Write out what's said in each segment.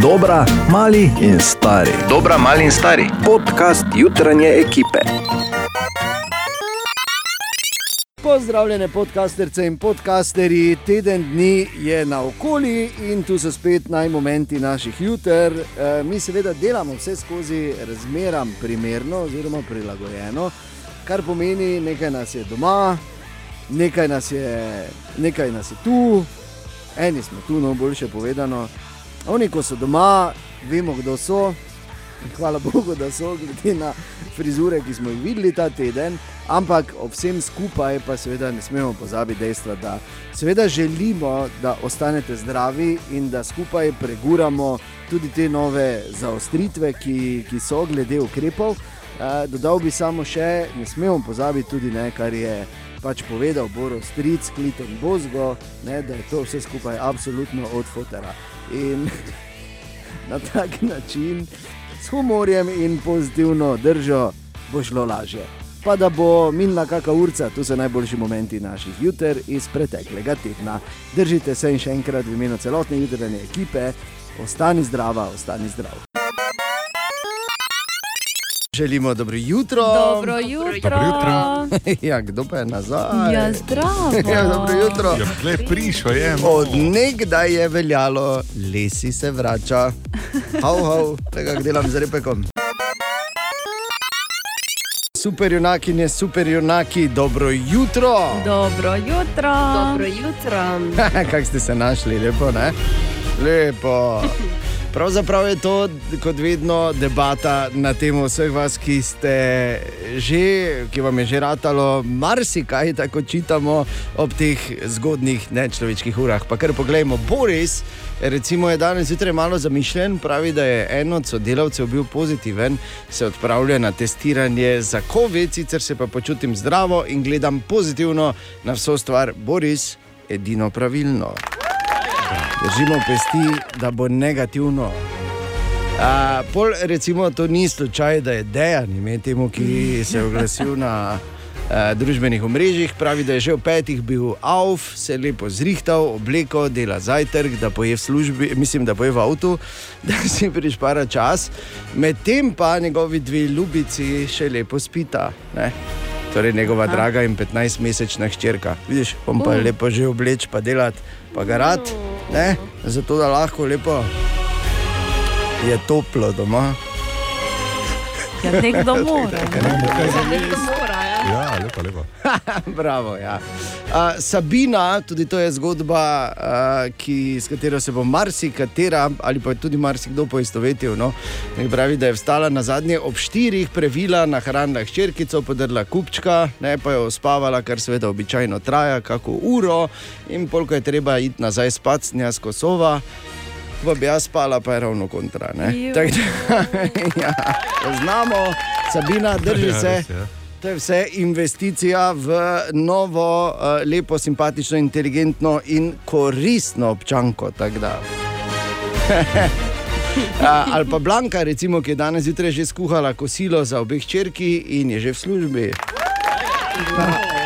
Dobra, mali in stari. Dobra, mali in stari. Podcast jutranje ekipe. Pozdravljene podcasterce in podcasterji, teden dni je na okoli in tu so spet najmomenti naših juter. E, mi seveda delamo vse skozi razmeram primerno oziroma prilagojeno, kar pomeni, nekaj nas je doma, nekaj nas je, nekaj nas je tu, eni smo tu, no boljše povedano. Oni, ko so doma, vemo, kdo so. Hvala Bogu, da so glede na frizure, ki smo jih videli ta teden, ampak ob vsem skupaj pa seveda ne smemo pozabiti dejstva, da seveda želimo, da ostanete zdravi in da skupaj preguramo tudi te nove zaostritve, ki, ki so glede ukrepov. Eh, dodal bi samo še, ne smemo pozabiti tudi nekaj, kar je pač povedal Boris Stric, Kliton Bozgo, ne, da je to vse skupaj absolutno od fotera. In na tak način s humorjem in pozitivno držo bo šlo lažje. Pa da bo minila kakšna urca, to so najboljši momenti naših juter iz preteklega tedna. Držite se in še enkrat v imenu celotne jutranje ekipe, ostani zdrava, ostani zdrav. Želimo dobro jutro. Dobro jutro. Dobro jutro. ja, kdo pa je nazaj? Ja, zdravo. Ja, dobro jutro. Ja, prišel je. Od nekdaj je veljalo, lesi se vrača. Hau, hau, tega delam z repekom. Super junakinje, super junaki, dobro jutro. Dobro jutro. Dobro jutro. Kako ste se našli, lepo, ne? Lepo. Pravzaprav je to, kot vedno, debata na temo vseh vas, ki ste že, ki vam je že ratalo, marsikaj tako čitamo ob teh zgodnih nečloveških urah. Pa kar poglejmo, Boris, recimo, je danes zjutraj malo zamišljen, pravi, da je en od sodelavcev bil pozitiven, se odpravlja na testiranje za COVID, sicer se pa počutim zdravo in gledam pozitivno na vso stvar. Boris, edino pravilno. Držimo pesti, da bo negativno. A, pol, recimo, to ni slučaj, da je dejan ime temu, ki se je oglasil na a, družbenih omrežjih. Pravi, da je že v petih bil avf, se je lepo zrihtal, obleko, dela zajtrk, da poje v službi, mislim, da poje v avtu, da si prišpara čas. Medtem pa njegovi dve ljubici še lepo spita. Ne? Torej, njegova Aha. draga in 15-mesečna hčerka. Vidiš, on pa je Uh. lepo že obleč, pa delati, pa ga rad, ne? zato da lahko lepo je toplo doma. Ja, nekdo mora. Nekdo mora, ja. Ja, lepo, lepo. Bravo, ja. A, Sabina, tudi to je zgodba, a, ki, s katero se bo marsikatera ali pa tudi marsikdo poistovetil. No? Nek Pravi, da je vstala na zadnje ob štirih, previla, nahranila hčerkico, podrla kupčka, ne pa je uspavala, kar seveda običajno traja, kako uro, in polk je treba iti nazaj spat, snja z Kosova. Pa bi jaz spala, pa je ravno kontra. Tako da, ja, poznamo, Sabina, drži Ja, se. res je. To je vse investicija v novo, uh, lepo, simpatično, inteligentno in koristno občanko. Uh, ali pa Blanka, recimo, ki je danes zjutraj že skuhala kosilo za obe hčerki in je že v službi.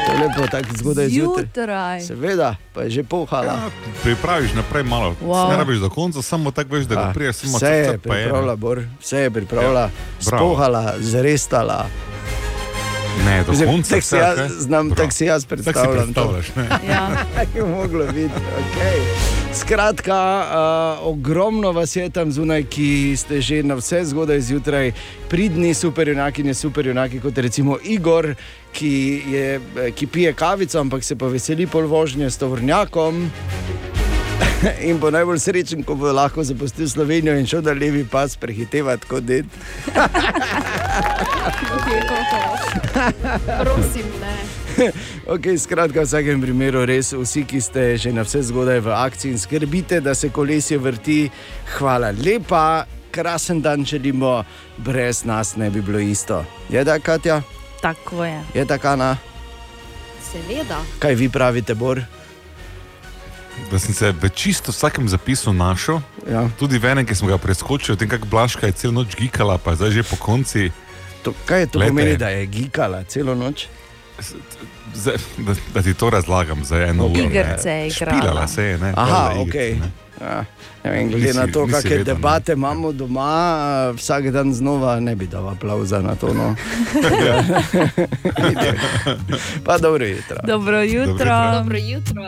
To je lepo, tako zgodaj zjutraj. Zjutraj. Seveda, pa je že pohala. Ja, pripraviš naprej malo. Wow. Ne rabiš do konca, samo tako veš, da ga priješ, samo Vse je pa pripravila, Bor, vse je pripravila, Ja, spohala, zrestala. Ne, do konca. Tako si jaz, znam, tako si jaz Tako si predstavljam. to. predstavljaš. ne? Ja. je moglo biti. Okay. Skratka, uh, ogromno vas je tam zunaj, ki ste že na vse zgodaj zjutraj, pridni, super junaki, ne super junaki, kot recimo Igor, ki, je, ki pije kavico, ampak se pa veseli pol vožnje s tovornjakom. In bo najbolj srečen, ko bo lahko zapustil Slovenijo in šel na levi pas prehitevati kot ded. Prosim, ne. Okay, skratka, v vsakem primeru, res vsi, ki ste že na vse zgodaj v akciji in skrbite, da se kolesje vrti, hvala lepa, krasen dan želimo, brez nas ne bi bilo isto. Je da, Katja? Tako je. Je da, Kana? Seveda. Kaj vi pravite, Bor? Da sem se v čisto vsakem zapisu našel, Ja. tudi v enem, ki smo ga preskočili, tem, kako Blaška je celo noč gikala, pa zdaj že po konci. To, kaj je to Glejte. pomeni, da je gikala celo noč? Zdaj, da, da ti to razlagam za eno uro. Igrice je igrala. Špilala se je, ne. Aha, Hvala, ok. igrice, ne. Ja, ne vem, glede Nisi- na to, kakšne vedel, ne. debate imamo doma, vsak dan znova ne bi dal aplauza na to. No. pa dobro jutro. Dobro jutro. jutro. Dobro jutro.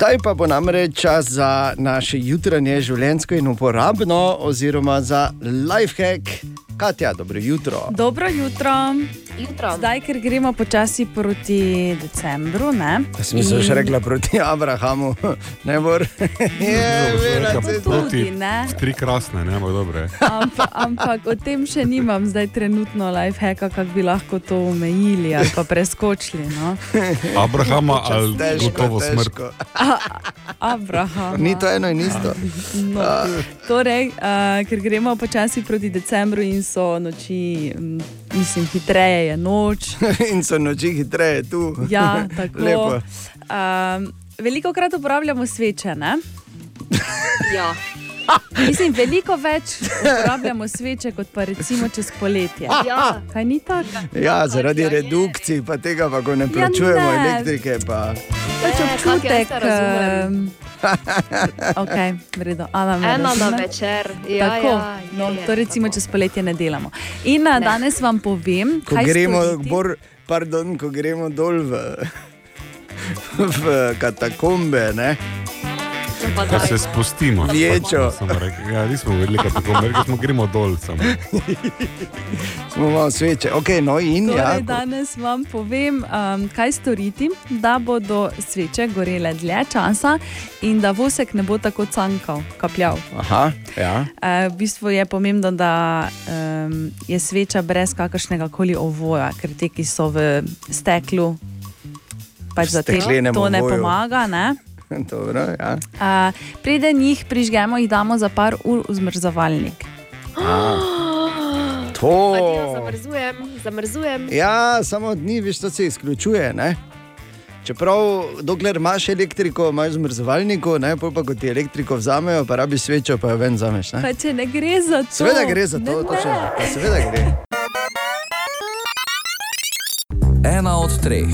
Zdaj pa bo namreč čas za naše jutranje življenjsko in uporabno, oziroma za lifehack. Katja, dobro jutro. Dobro jutro. Jutro. Zdaj, ker gremo počasi proti decembru, ne? Sem se že rekla proti Abrahamu, ne. Je, vera, Rekla, se- tudi, proti- ne? Tri krasne, ne, ampak dobre. Ampak, ampak o tem še nimam zdaj trenutno lifehacka, kako bi lahko to omejili ali pa preskočili. No? Abrahama ali Težko, gotovo smrt. težko. Abraham. Ni to eno in isto. No, torej, uh, ker gremo počasi proti decembru in so noči, mislim, hitreje je noč. In so noči hitreje tu. Ja, tako. Lepo. Um, veliko krat uporabljamo sveče. Ne? Ja. Mislim, veliko več uporabljamo sveče, kot pa recimo čez poletje. Ja. Kaj ni tako? Ja, zaradi Ja, je. redukcij, pa tega, pa ko ne plačujemo ne. elektrike. Pa. Pač občutek. Um, okay, vredo. Ana Ena na večer. Ja, Tako, ja, no, je, je, to recimo tako. čez poletje ne delamo. In ne. danes vam povem, Ko gremo, bor, pardon, ko gremo dol v, v katakombe, ne? Ko se spustimo. Ječo. Rekel, Ja, nismo vedeli, kako je, smo gremo dol. Samo. smo malo sveče. Okay, no in Torej, ja, danes vam povem, um, kaj storiti, da bodo sveče gorele dlje časa in da vosek ne bo tako cankal, kapljal. Aha, ja. E, v bistvu je pomembno, da um, je sveča brez kakršnega koli ovoja, ker te, ki so v steklu, pač za te Steklenem to ne pomaga. Ne? Dobro, ja. Uh, preden jih prižgemo, jih damo za par ur v zmrzovalnik. To. Adijo, Zamrzujem, zamrzujem. Ja, samo dni, veš, to se izključuje. Ne? Čeprav, dokler imaš elektriko, imaš zmrzovalniku, ne, pol pa ko ti elektriko vzamejo, pa rabiš svečo, pa jo ven zameš. Ne? Kaj, če ne gre za to? Seveda gre za to, Ne, točno. ne. Pa seveda gre. Ena od treh,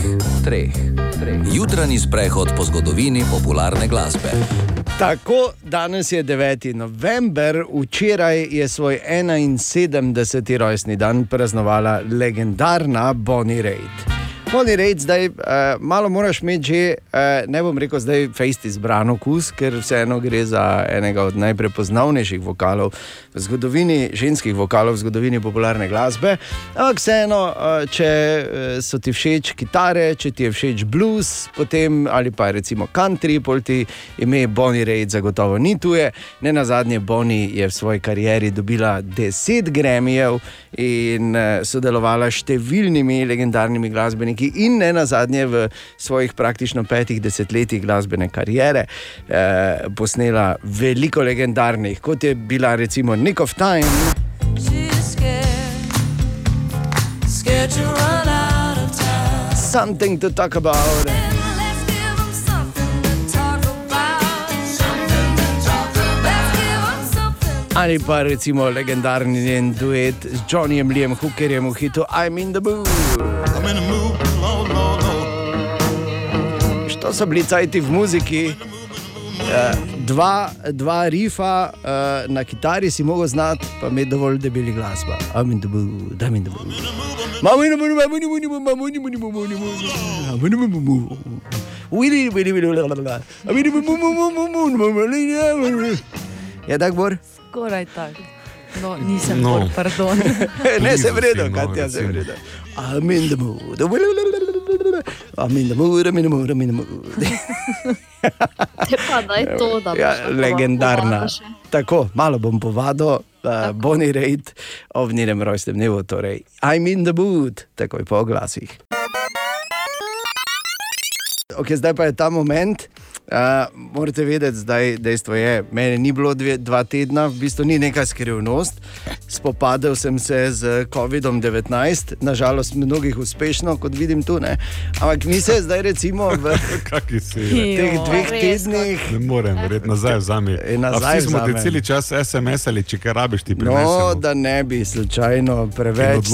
treh, treh. Jutranji sprehod po zgodovini popularne glasbe. Tako, danes je 9. november, včeraj je svoj 71. rojstni dan praznovala legendarna Bonnie Raitt. Bonnie Raitt, zdaj uh, malo moraš imeti že, uh, ne bom rekel, zdaj fejst izbran okus, ker vseeno gre za enega od najprepoznavnejših vokalov v zgodovini, ženskih vokalov v zgodovini popularne glasbe. Ampak vseeno, uh, če uh, so ti všeč kitare, če ti je všeč blues, potem ali pa recimo country, pol ti ime Bonnie Raitt zagotovo ni tuje. Ne na zadnje, Bonnie je v svoji karieri dobila 10 Grammyjev in uh, sodelovala s številnimi legendarnimi glasbeniki, in ne na zadnje v svojih praktično petih desetletjih glasbene kariere uh, posnela veliko legendarnih, kot je bila recimo Nick of Time. Something to talk about. Ali pa recimo legendarni njen duet z Johnnyjem Liam Hookerjem v hitu I'm in the mood. Što so bili cajti v muziki? Eh, Dva, dva rifa uh, na kitari si mogel znati, pa mi je dovolj, da bi bili glasba. In the mood, I'm in the mood. Mamo in mamo mamo in mamo mamo in mood, mamo in the mood. Willy, willy, willy, la, la, la, la. I'm in the mood, mamo, mamo, mamo, mamo, mamo, mamo. Je tako, Bor? Skoraj tako. No, nisem No. no. pardon. ne, se vredo, no, Katja, se vredo. I'm in the mood. I'm in the mood, I'm in the mood, I'm in the mood. Te pa daj to, da Ja, legendarna. Tako, malo bom povadil, uh, Bonnie Raitt ob njenem rojstnem dnevu, torej I'm in the mood, takoj po glasih. Okay, zdaj pa je ta moment, Uh, morate vedeti, da dejstvo je, meni ni bilo dve, dva tedna, v bistvu ni neka skrivnost. Spopadel sem se z COVID-19, nažalost, mnogih uspešno, kot vidim tu. Ne? Ampak mi se zdaj, recimo, v si? teh dveh tednih. Ne morem, verjetno nazaj vzami. E, nazaj A Vsi smo te vzamem. cel čas SMS ali če kaj rabiš, ti No, prinesemo. da ne bi slučajno preveč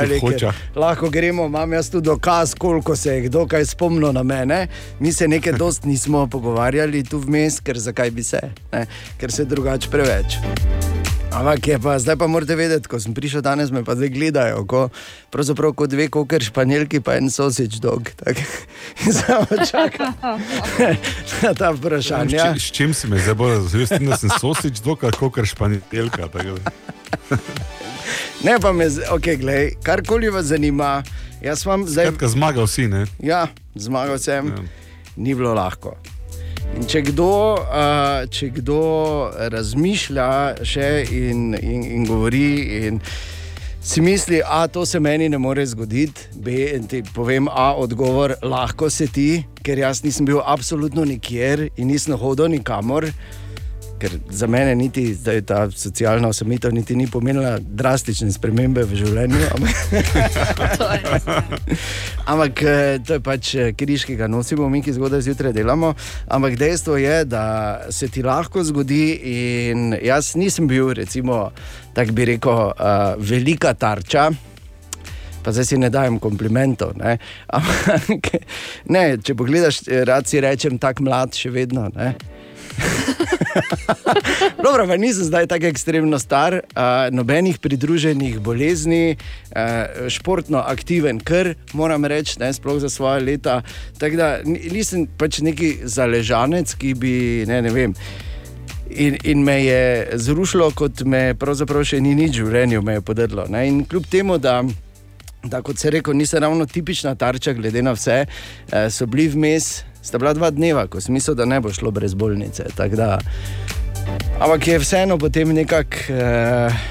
ker hočah. lahko gremo, imam jaz tu dokaz, koliko se je kdo kaj spomnil na mene. Mi se nekaj dost nismo pogovarjali tu vmes, ker zakaj bi se, ne? ker se drugače preveč. Ampak je pa, zdaj pa morate vedeti, ko sem prišel danes, me pa zdaj gledajo, ko, pravzaprav kot dve koker španjelki, pa en sosič dog. Tak, samo čakam na ta S, vprašanja. či, s čim si me zdaj bolj razumel? Jaz sem sosič, dokaj kot španjelka. Ne pa me, ok, glej, karkoli vas zanima. Jaz vam zdaj, Skratka, zmagal si, ne? ja, zmagal sem, Ja. ni bilo lahko. In če kdo, uh, če kdo razmišlja še in, in, in govori, in si misli, da to se meni ne more zgoditi, B, in ti povem, a odgovor, lahko se ti, ker jaz nisem bil absolutno nikjer in nisem hodil nikamor. Ker za mene niti zdaj ta socialna osamitev niti ni pomenila drastične spremembe v življenju. Ampak, To je res. Ampak eh, to je pač križ, ki ga nosimo, mi ki zgodaj zjutraj delamo. Ampak dejstvo je, da se ti lahko zgodi. In jaz nisem bil, recimo, tako bi rekel, uh, velika tarča. Pa zdaj si ne dajem komplimentov. Ne? Ampak, ne, če pogledaš, eh, rad si rečem, tako mlad še vedno. Dobro, pa nisem zdaj tako ekstremno star, uh, nobenih pridruženih bolezni, uh, športno aktiven, kar moram reči, ne, sploh za svoje leta. Tako da ni- nisem pač neki zaležanec, ki bi ne, ne vem. In, in me je zrušilo, kot me pravzaprav še ni nič v življenju podrlo. Ne? In kljub temu, da, da kot se reče, nisem ravno tipična tarča, glede na vse, eh, so bili vmes, sta bila dva dneva, ko sem mislil, da ne bo šlo brez bolnice. Da, ampak je vseeno potem nekako. Eh,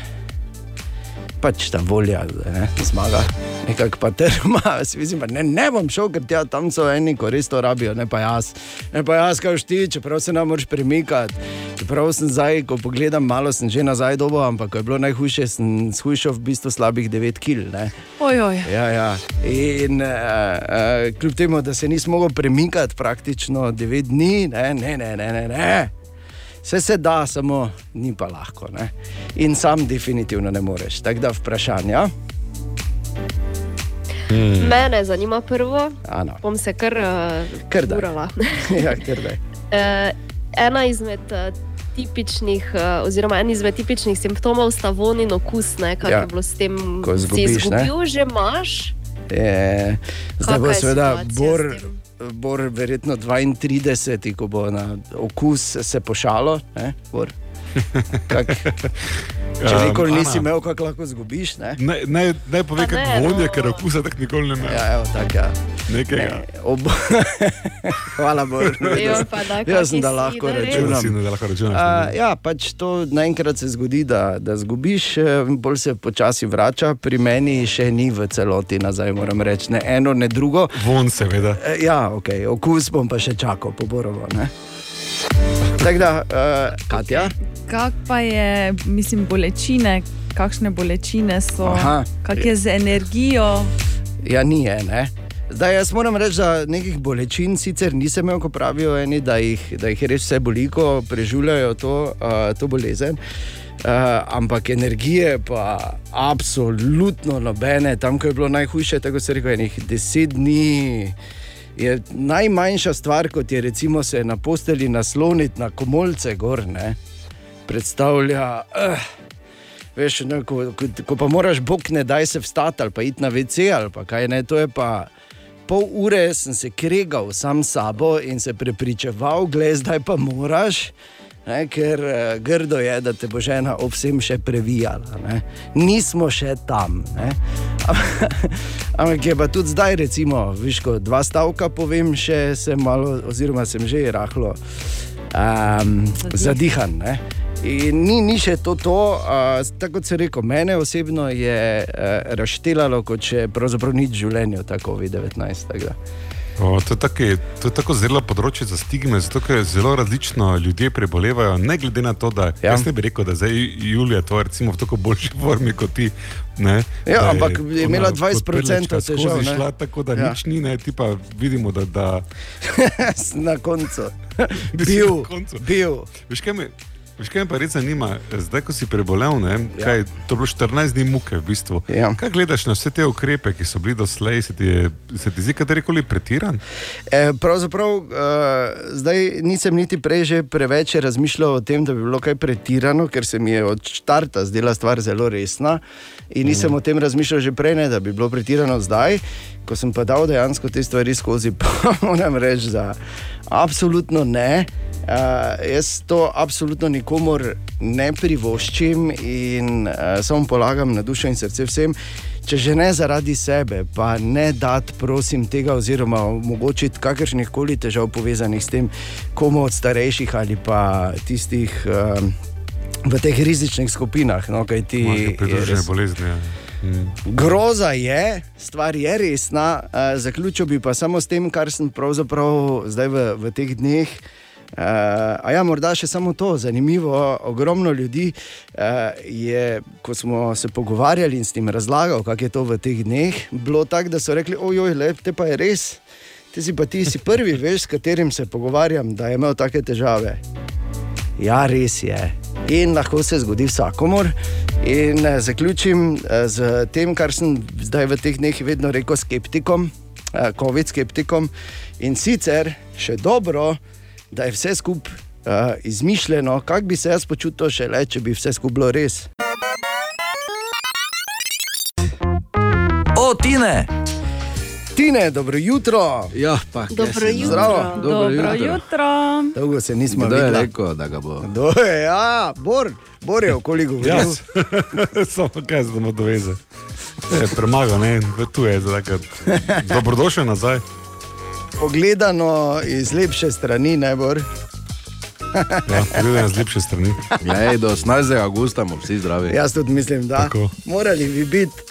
Pač ta volja, ne, zmaga, nekako pa trma. Si Mislim, pa ne, ne bom šel, ker tja, tam so eni, ki res to rabijo, ne pa jaz. Ne pa jaz, kaj ti, čeprav se nam moraš premikati. Čeprav sem zdaj, ko pogledam, malo sem že nazaj dobo, ampak ko je bilo najhujše, sem shujšal v bistvu slabih 9 kg. Ojoj. Ja, ja. In uh, uh, kljub temu, da se nisem mogel premikati praktično 9 dni, ne, ne, ne, ne. ne, ne. Vse se da, samo ni pa lahko. Ne? In sam definitivno ne moreš. Tako da vprašanja. Hmm. Mene zanima prvo, Ano. bom se kar uh, Kar daj. urala. ja, ker daj. Eh, ena izmed uh, tipičnih, uh, oziroma en izmed tipičnih simptomov sta von in okus, ne, kaj Ja. je bilo s tem, Ko si ne. izgubil, že imaš. Je, zdaj bo seveda situacija Bor, verjetno 32, ko bo na okus se pošalo. Ne, Bor? Kak, če Um, nikoli nisi Ana. imel, kako lahko izgubiš. Ne? Ne, ne, ne pove, Pa ne, kako vonja, no. ker okusa tako nikoli ne ima. Ja, evo, tak, ja. Nekega. Ne, ob... Hvala, Bor. Jo, pa da, Jaz sem da lahko računam. Si da lahko računaš. Ne. ja, pač to naenkrat se zgodi, da, da zgubiš, eh, bolj se počasi vrača, pri meni še ni v celoti nazaj, moram reči, ne eno, ne drugo. Von, seveda. Eh, Ja, okay, okus bom pa še čakal, poborovo. ne. Tako da, uh, Katja, Kak pa je, mislim, bolečine, kakšne bolečine so, Aha. kak je z energijo. ja, ni je. Ne? Zdaj, jaz moram reči, da nekih bolečin sicer nisem imel, ko pravijo eni, da jih, da jih res vse boli, ko preživljajo to, uh, to bolezen. Uh, ampak energije pa absolutno nobene, tam, ko je bilo najhujše, tako se reče, enih deset dni. Je najmanjša stvar, kot je recimo se na posteli nasloniti na komolce gor, ne, predstavlja. Uh, Veš, ne, ko, ko, ko pa moraš, bog ne daj se vstati ali pa iti na WC ali pa kaj ne, to je pa. Pol ure sem se kregal sam s sabo in se prepričeval, gled, zdaj pa moraš, ne, ker uh, grdo je, da te bo žena ob vsem še previjala. Ne. Nismo še tam. Ampak je pa tudi zdaj, recimo, viš, ko dva stavka povem, še sem malo, oziroma sem že rahlo um, zadihan. Ne. In ni, ni še to, to uh, tako kot se reko, mene osebno je uh, razštelalo, kot če pravzaprav nič v življenju, tako COVID-19. tako. O, to, je taki, to je tako zelo področje za stigme, zato ker zelo različno ljudje prebolevajo, ne glede na to, da ja. jaz ne bi rekel, da zdaj Julija to recimo v tako boljši formi kot ti. Ne, Ja, ampak je imela ona kot 20% perlečka težav. Šla, tako da Ja. nič ni, ne, ti pa vidimo, da. da na koncu. Bil, na koncu. bil. Veš, kaj me, veš, kaj me pa res zanima, zdaj, ko si prebolel, ne, Ja. kaj, to je bilo 14 dni muke v bistvu. Ja. Kaj gledaš na vse te ukrepe, ki so bili doslej, se ti, je, se ti zdi katerikoli pretiran? E, pravzaprav uh, zdaj nisem niti prej že preveč razmišljal o tem, da bi bilo kaj pretirano, ker se mi je od začetka zdela stvar zelo resna. In nisem mm. o tem razmišljal že prej, ne, da bi bilo pretirano zdaj. Ko sem pa dal dejansko te stvari skozi, pa moram reči, da absolutno ne. Uh, jaz to absolutno nikomor ne privoščim in uh, samo polagam na dušo in srce vsem. Če že ne zaradi sebe, pa ne dati, prosim, tega, oziroma omogočiti kakršnih koli težav povezanih s tem, komu od starejših ali pa tistih um, v teh rizičnih skupinah. No, Imajo je pridružene bolezni. Ja. Mm. Groza je, stvar je resna. Uh, zaključil bi pa samo s tem, kar sem pravzaprav zdaj v, v teh dneh. Uh, a ja, morda še samo to, zanimivo. Ogromno ljudi uh, je, ko smo se pogovarjali in s tem razlagal, kako je to v teh dneh, bilo tako, da so rekli: ojoj, lep, te pa je res. Ti si pa ti si prvi, veš, s katerim se pogovarjam, da je imel take težave. Ja, res je. In lahko se zgodi vsakomor. In eh, zaključim eh, z tem, kar sem zdaj v teh dneh vedno rekel skeptikom, eh, COVID-skeptikom. In sicer še dobro, da je vse skupaj uh, izmišljeno, kako bi se jaz počutil, šele če bi vse skupaj bilo res. O, Tine! Tine, dobro jutro. Ja, pa, Dobro jutro. Zdravo. Dobro Dobro jutro. jutro. Dolgo se nismo Kdo je videli. rekel, da ga bo? Kdo je? Ja, Bor, Bor je okoli govoril. Jaz, samo kaj za domo doveze. Je premagal, ne, v tu je zdaj. Dobrodošel nazaj. Pogledano iz lepše strani, ne bor. Ja, Gledaj z lepše strani. Ej, do 18. augusta bomo vsi zdravi. Jaz tudi mislim, da Tako. morali bi biti.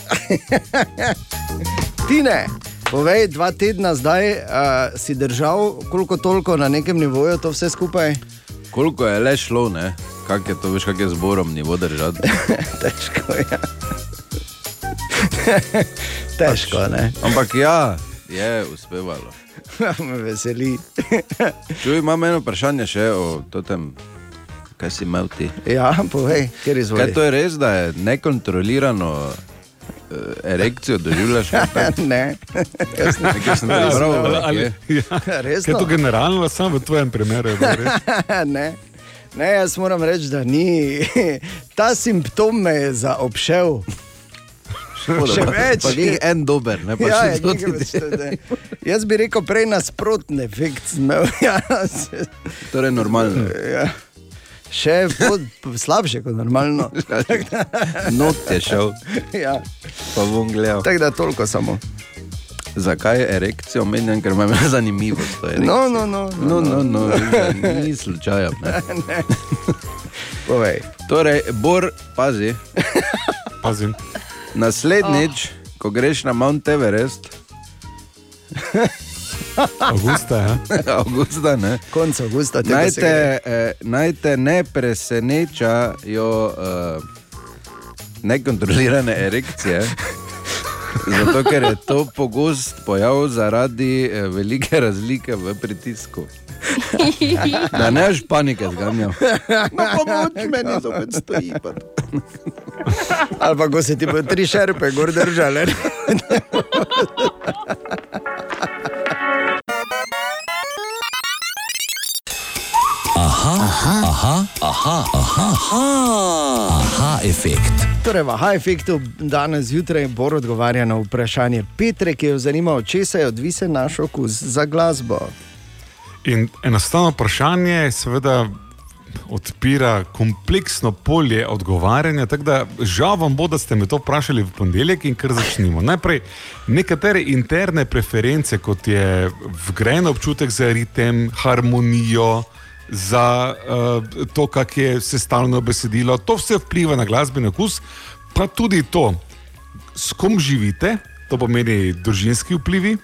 Tine, povej, dva tedna zdaj uh, si držal, koliko toliko na nekem nivoju to vse skupaj. Koliko je le šlo, ne? Kak je to, veš, kak je zborom nivo držati. Težko je. Težko, ne? Ampak ja, je uspevalo. Me veseli. Čuj, imam eno vprašanje še o tem, kaj si imel ti. Ja, povej, ker Kaj izvoli. to je res, da je nekontrolirano eh, erekcijo doživljaš? Ne, jaz ne. Nekaj sem prebral, Ali, ali, nekje. ja. Resno? Kaj je to generalno, samo v tvojem primeru? je bilo ne. Ne, jaz moram reči, da ni. Ta simptom me je zaobšel. Še več. Pa ni en dober, ne pa Ja, še je, to ne. Jaz bi rekel prej nasproten efekt. imel. Ja, se- Torej normalno. ja. Še pod, slabše kot normalno. Not je šel, Ja. pa bom gledal. Tako da toliko samo. Zakaj je erekcija omenjena, ker me je zanimivo. to erekcijo. No, no, no. No, no, no, vidiš, ni slučaja. Ne. Povej. Torej, Bor, pazi, Pazim. Naslednjič, oh. ko greš na Mount Everest, Augusta, ja. avgusta, ne, Konec avgusta tega naj te, eh, naj te ne presenečajo eh, nekontrolirane erekcije. Zato, ker je to pogost pojav zaradi eh, velike razlike v pritisku. Da ne boš panike zganjal. No, pomoč meni zopet stoji. Ali pa ko se ti bo tri šerpe gor držale. Aha, aha, aha, aha, aha, aha, efekt. Torej, v Aha efektu danes zjutraj Bor odgovarja na vprašanje Petre, ki jo zanima, od česa je odvisen naš okus za glasbo. In enostavno vprašanje, seveda, odpira kompleksno polje odgovarjanja. Tako da žal vam bo, da ste me to vprašali v ponedeljek in kar začnimo. Najprej nekatere interne preference, kot je vgrajen občutek za ritem, harmonijo. Za uh, to, kako je sestavljeno besedilo, to vse vpliva na glasbeni okus, pa tudi to, s kom živite, to pomeni družinski vplivi,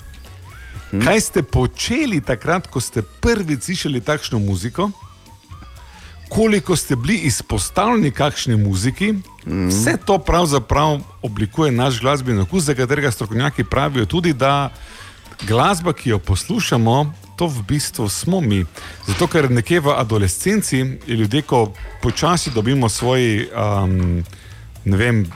Kaj ste počeli takrat, ko ste prvič slišali takšno muziko? Koliko ste bili izpostavljeni kakšni muziki, vse to pravzaprav oblikuje naš glasbeni okus, za katerega strokovnjaki pravijo tudi, da glasba, ki jo poslušamo, to v bistvu smo mi. Zato, ker nekje v adolescenci ljudje, ko počasi dobimo svoj. Um, vem,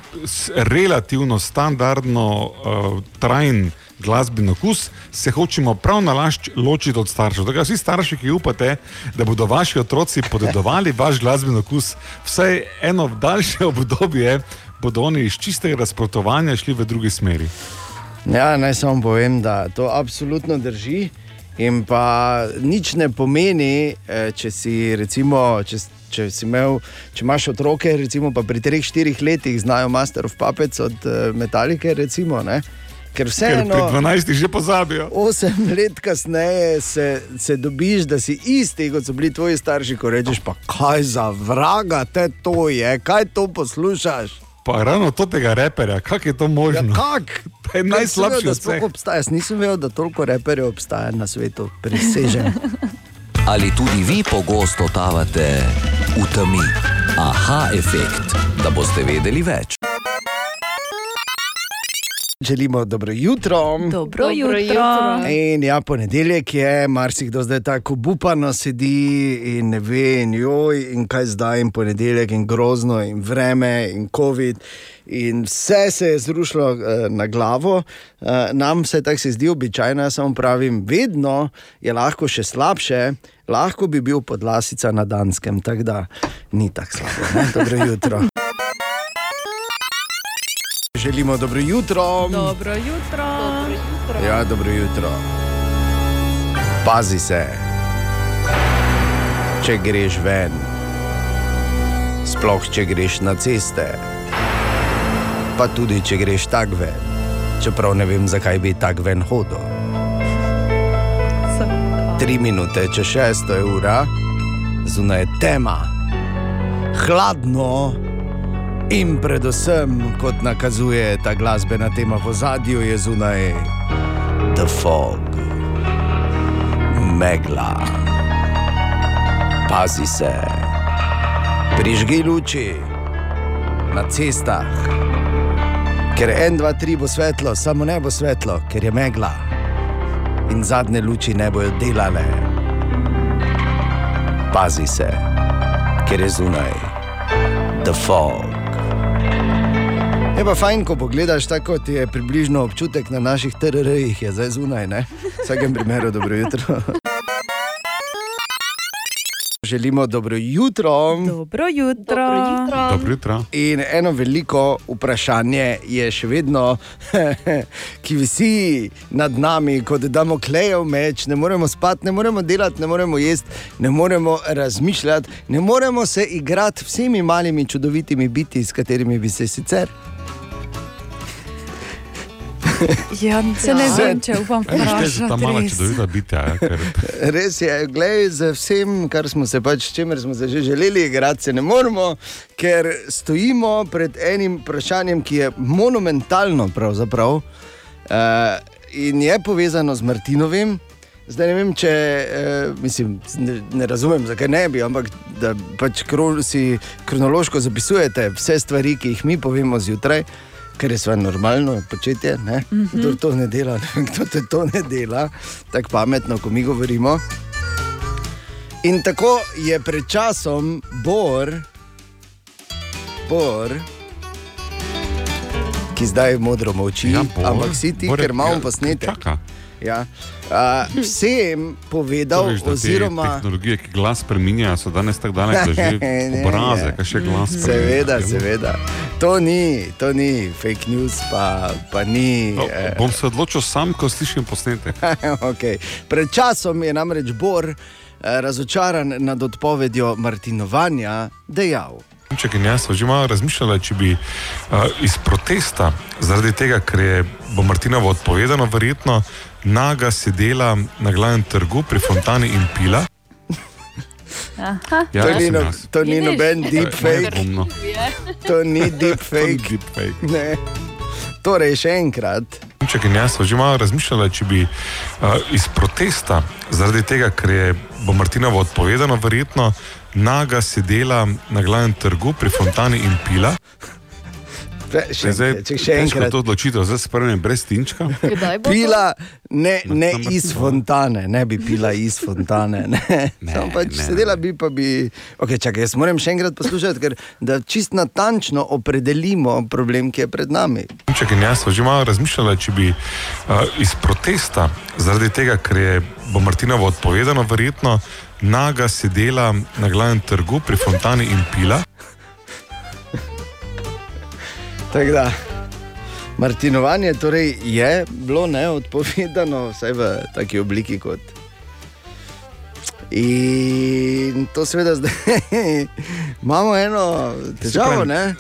relativno standardno, uh, trajen glasbeni okus, se hočemo prav nalašč ločiti od staršev. Tako da vsi starši, ki upate, da bodo vaši otroci podedovali vaš glasbeni okus, vsaj eno daljše obdobje, bodo oni iz čistega nasprotovanja šli v drugi smeri. Ja, naj samo povem, da to absolutno drži. In pa nič ne pomeni, eh, če si recimo. Če, Če, si imel, če imaš otroke, recimo, pri 3-4 letih znajo Master of Puppets od uh, Metalike, recimo, ne? Ker vseeno. pri 12 že pozabijo. Osem let kasneje se, se dobiš, da si isti, kot so bili tvoji starši, ko rečeš, pa kaj za vraga te to je, kaj to poslušaš. Pa ravno od tega reperja, kako je to Ja, možno? kak? To je najslabši da od vseh. obstaja. Jaz nisem vedel, da toliko reperjev obstaja na svetu, presežen. Ali tudi vi pogosto totavate v temi? Aha, efekt, da boste vedeli več. Želimo dobro jutro. Dobro, Dobro jutro. jutro. In ja, ponedeljek je, marsikdo zdaj tako bupano sedi in ne ve, in joj, in kaj zdaj, in ponedeljek, in grozno, in vreme, in COVID. In vse se je zrušilo uh, na glavo, uh, nam se tako se zdi običajno, jaz samo pravim, vedno je lahko še slabše, lahko bi bil podlasica na Danskem, tako da ni tako slabo. Ne? Dobro jutro. Želimo dobro jutro. Dobro jutro. Dobro jutro. Ja, dobro jutro. Pazi se, če greš ven, sploh če greš na ceste, pa tudi če greš tak ven, čeprav ne vem, zakaj bi tak ven hodil. Tri minute, če šesto je ura, zunaj je tema, hladno. In predvsem, kot nakazuje ta glasbena tema v zadju, je zunaj The Fog, megla. Pazi se, prižgi luči na cestah, ker en, dva, tri bo svetlo, samo ne bo svetlo, ker je megla in zadnje luči ne bodo delale. Pazi se, ker je zunaj The Fog. Je pa fajn, ko pogledaš tako, kot je približno občutek na naših TRR-jih, je zdaj zunaj, ne? V vsakem primeru, dobro jutro. Želimo dobro jutro. Dobro jutro. Dobro jutro. Dobro jutro. In eno veliko vprašanje je še vedno, ki visi nad nami, kot Damoklejev meč. Ne moremo spati, ne moremo delati, ne moremo jesti, ne moremo razmišljati, ne moremo se igrati vsemi malimi čudovitimi biti, s katerimi bi se sicer. Ja, se ne vem, če upam že ta mala vprašati. res. čudovita bitja? Ja, ker, Res je, gledaj, z vsem, kar smo se pač, s čimer smo se že želeli igrati, se ne moremo, ker stojimo pred enim vprašanjem, ki je monumentalno, pravzaprav, uh, in je povezano z Martinovim. Zdaj ne vem, če eh, mislim, ne, ne razumem, zakaj ne bi, ampak da pač kro, si kronološko zapisujete vse stvari, ki jih mi povemo zjutraj, kar je svoje normalno početje. Mm -hmm. Kdo to ne dela, ne vem, kdo te to ne dela, tako pametno, ko mi govorimo. In tako je pred časom Bor, Bor ki zdaj modro molči, Ja, Bor, ampak si ti, Bor ker imamo ja, posnetek. čaka. Ja. Uh, vsem povedal, Veš, da te oziroma. tehnologije, ki glas spreminjajo, so danes tako daleč, da že Ne, obraze, kaj še glas Seveda, spreminja. seveda. To ni, to ni fake news, pa, pa ni. No, eh, bom se odločil sam, ko slišim posnetek. okay. Pred časom je namreč Bor eh, razočaran nad odpovedjo Martinovanja dejal. In jaz sva že malo razmišljala, če bi uh, iz protesta, zaradi tega, ker je bo Martinovo odpovedano, verjetno naga sedela na glavnem trgu pri Fontani in pila. Aha. Ja, to, ni no, to ni noben deepfake, to ni deepfake. deepfake. Ne. Torej, še enkrat, Če in jaz sva že malo razmišljala, če bi uh, iz protesta, zaradi tega, ker je bo Martinovo odpovedano, verjetno naga sedela na glavnem trgu pri fontani in pila. Še, Zdaj, enkrat, če še enkrat. to odločitev, zdaj se prvem brez tinčka. Pila ne, ne iz fontane, ne bi pila iz fontane. Ne. Ne, Sam pač ne. sedela bi, pa bi. Okay, čakaj, jaz moram še enkrat poslušati, ker da čist natančno opredelimo problem, ki je pred nami. Če in jaz že malo razmišljala, če bi uh, iz protesta, zaradi tega, ker je bo Martinovo odpovedano, verjetno naga sedela na glavnem trgu pri fontani in pila. Tako da, Martinovanje torej je bilo neodpovedano, vsaj v taki obliki kot. In to seveda zdaj imamo eno težavo, ne?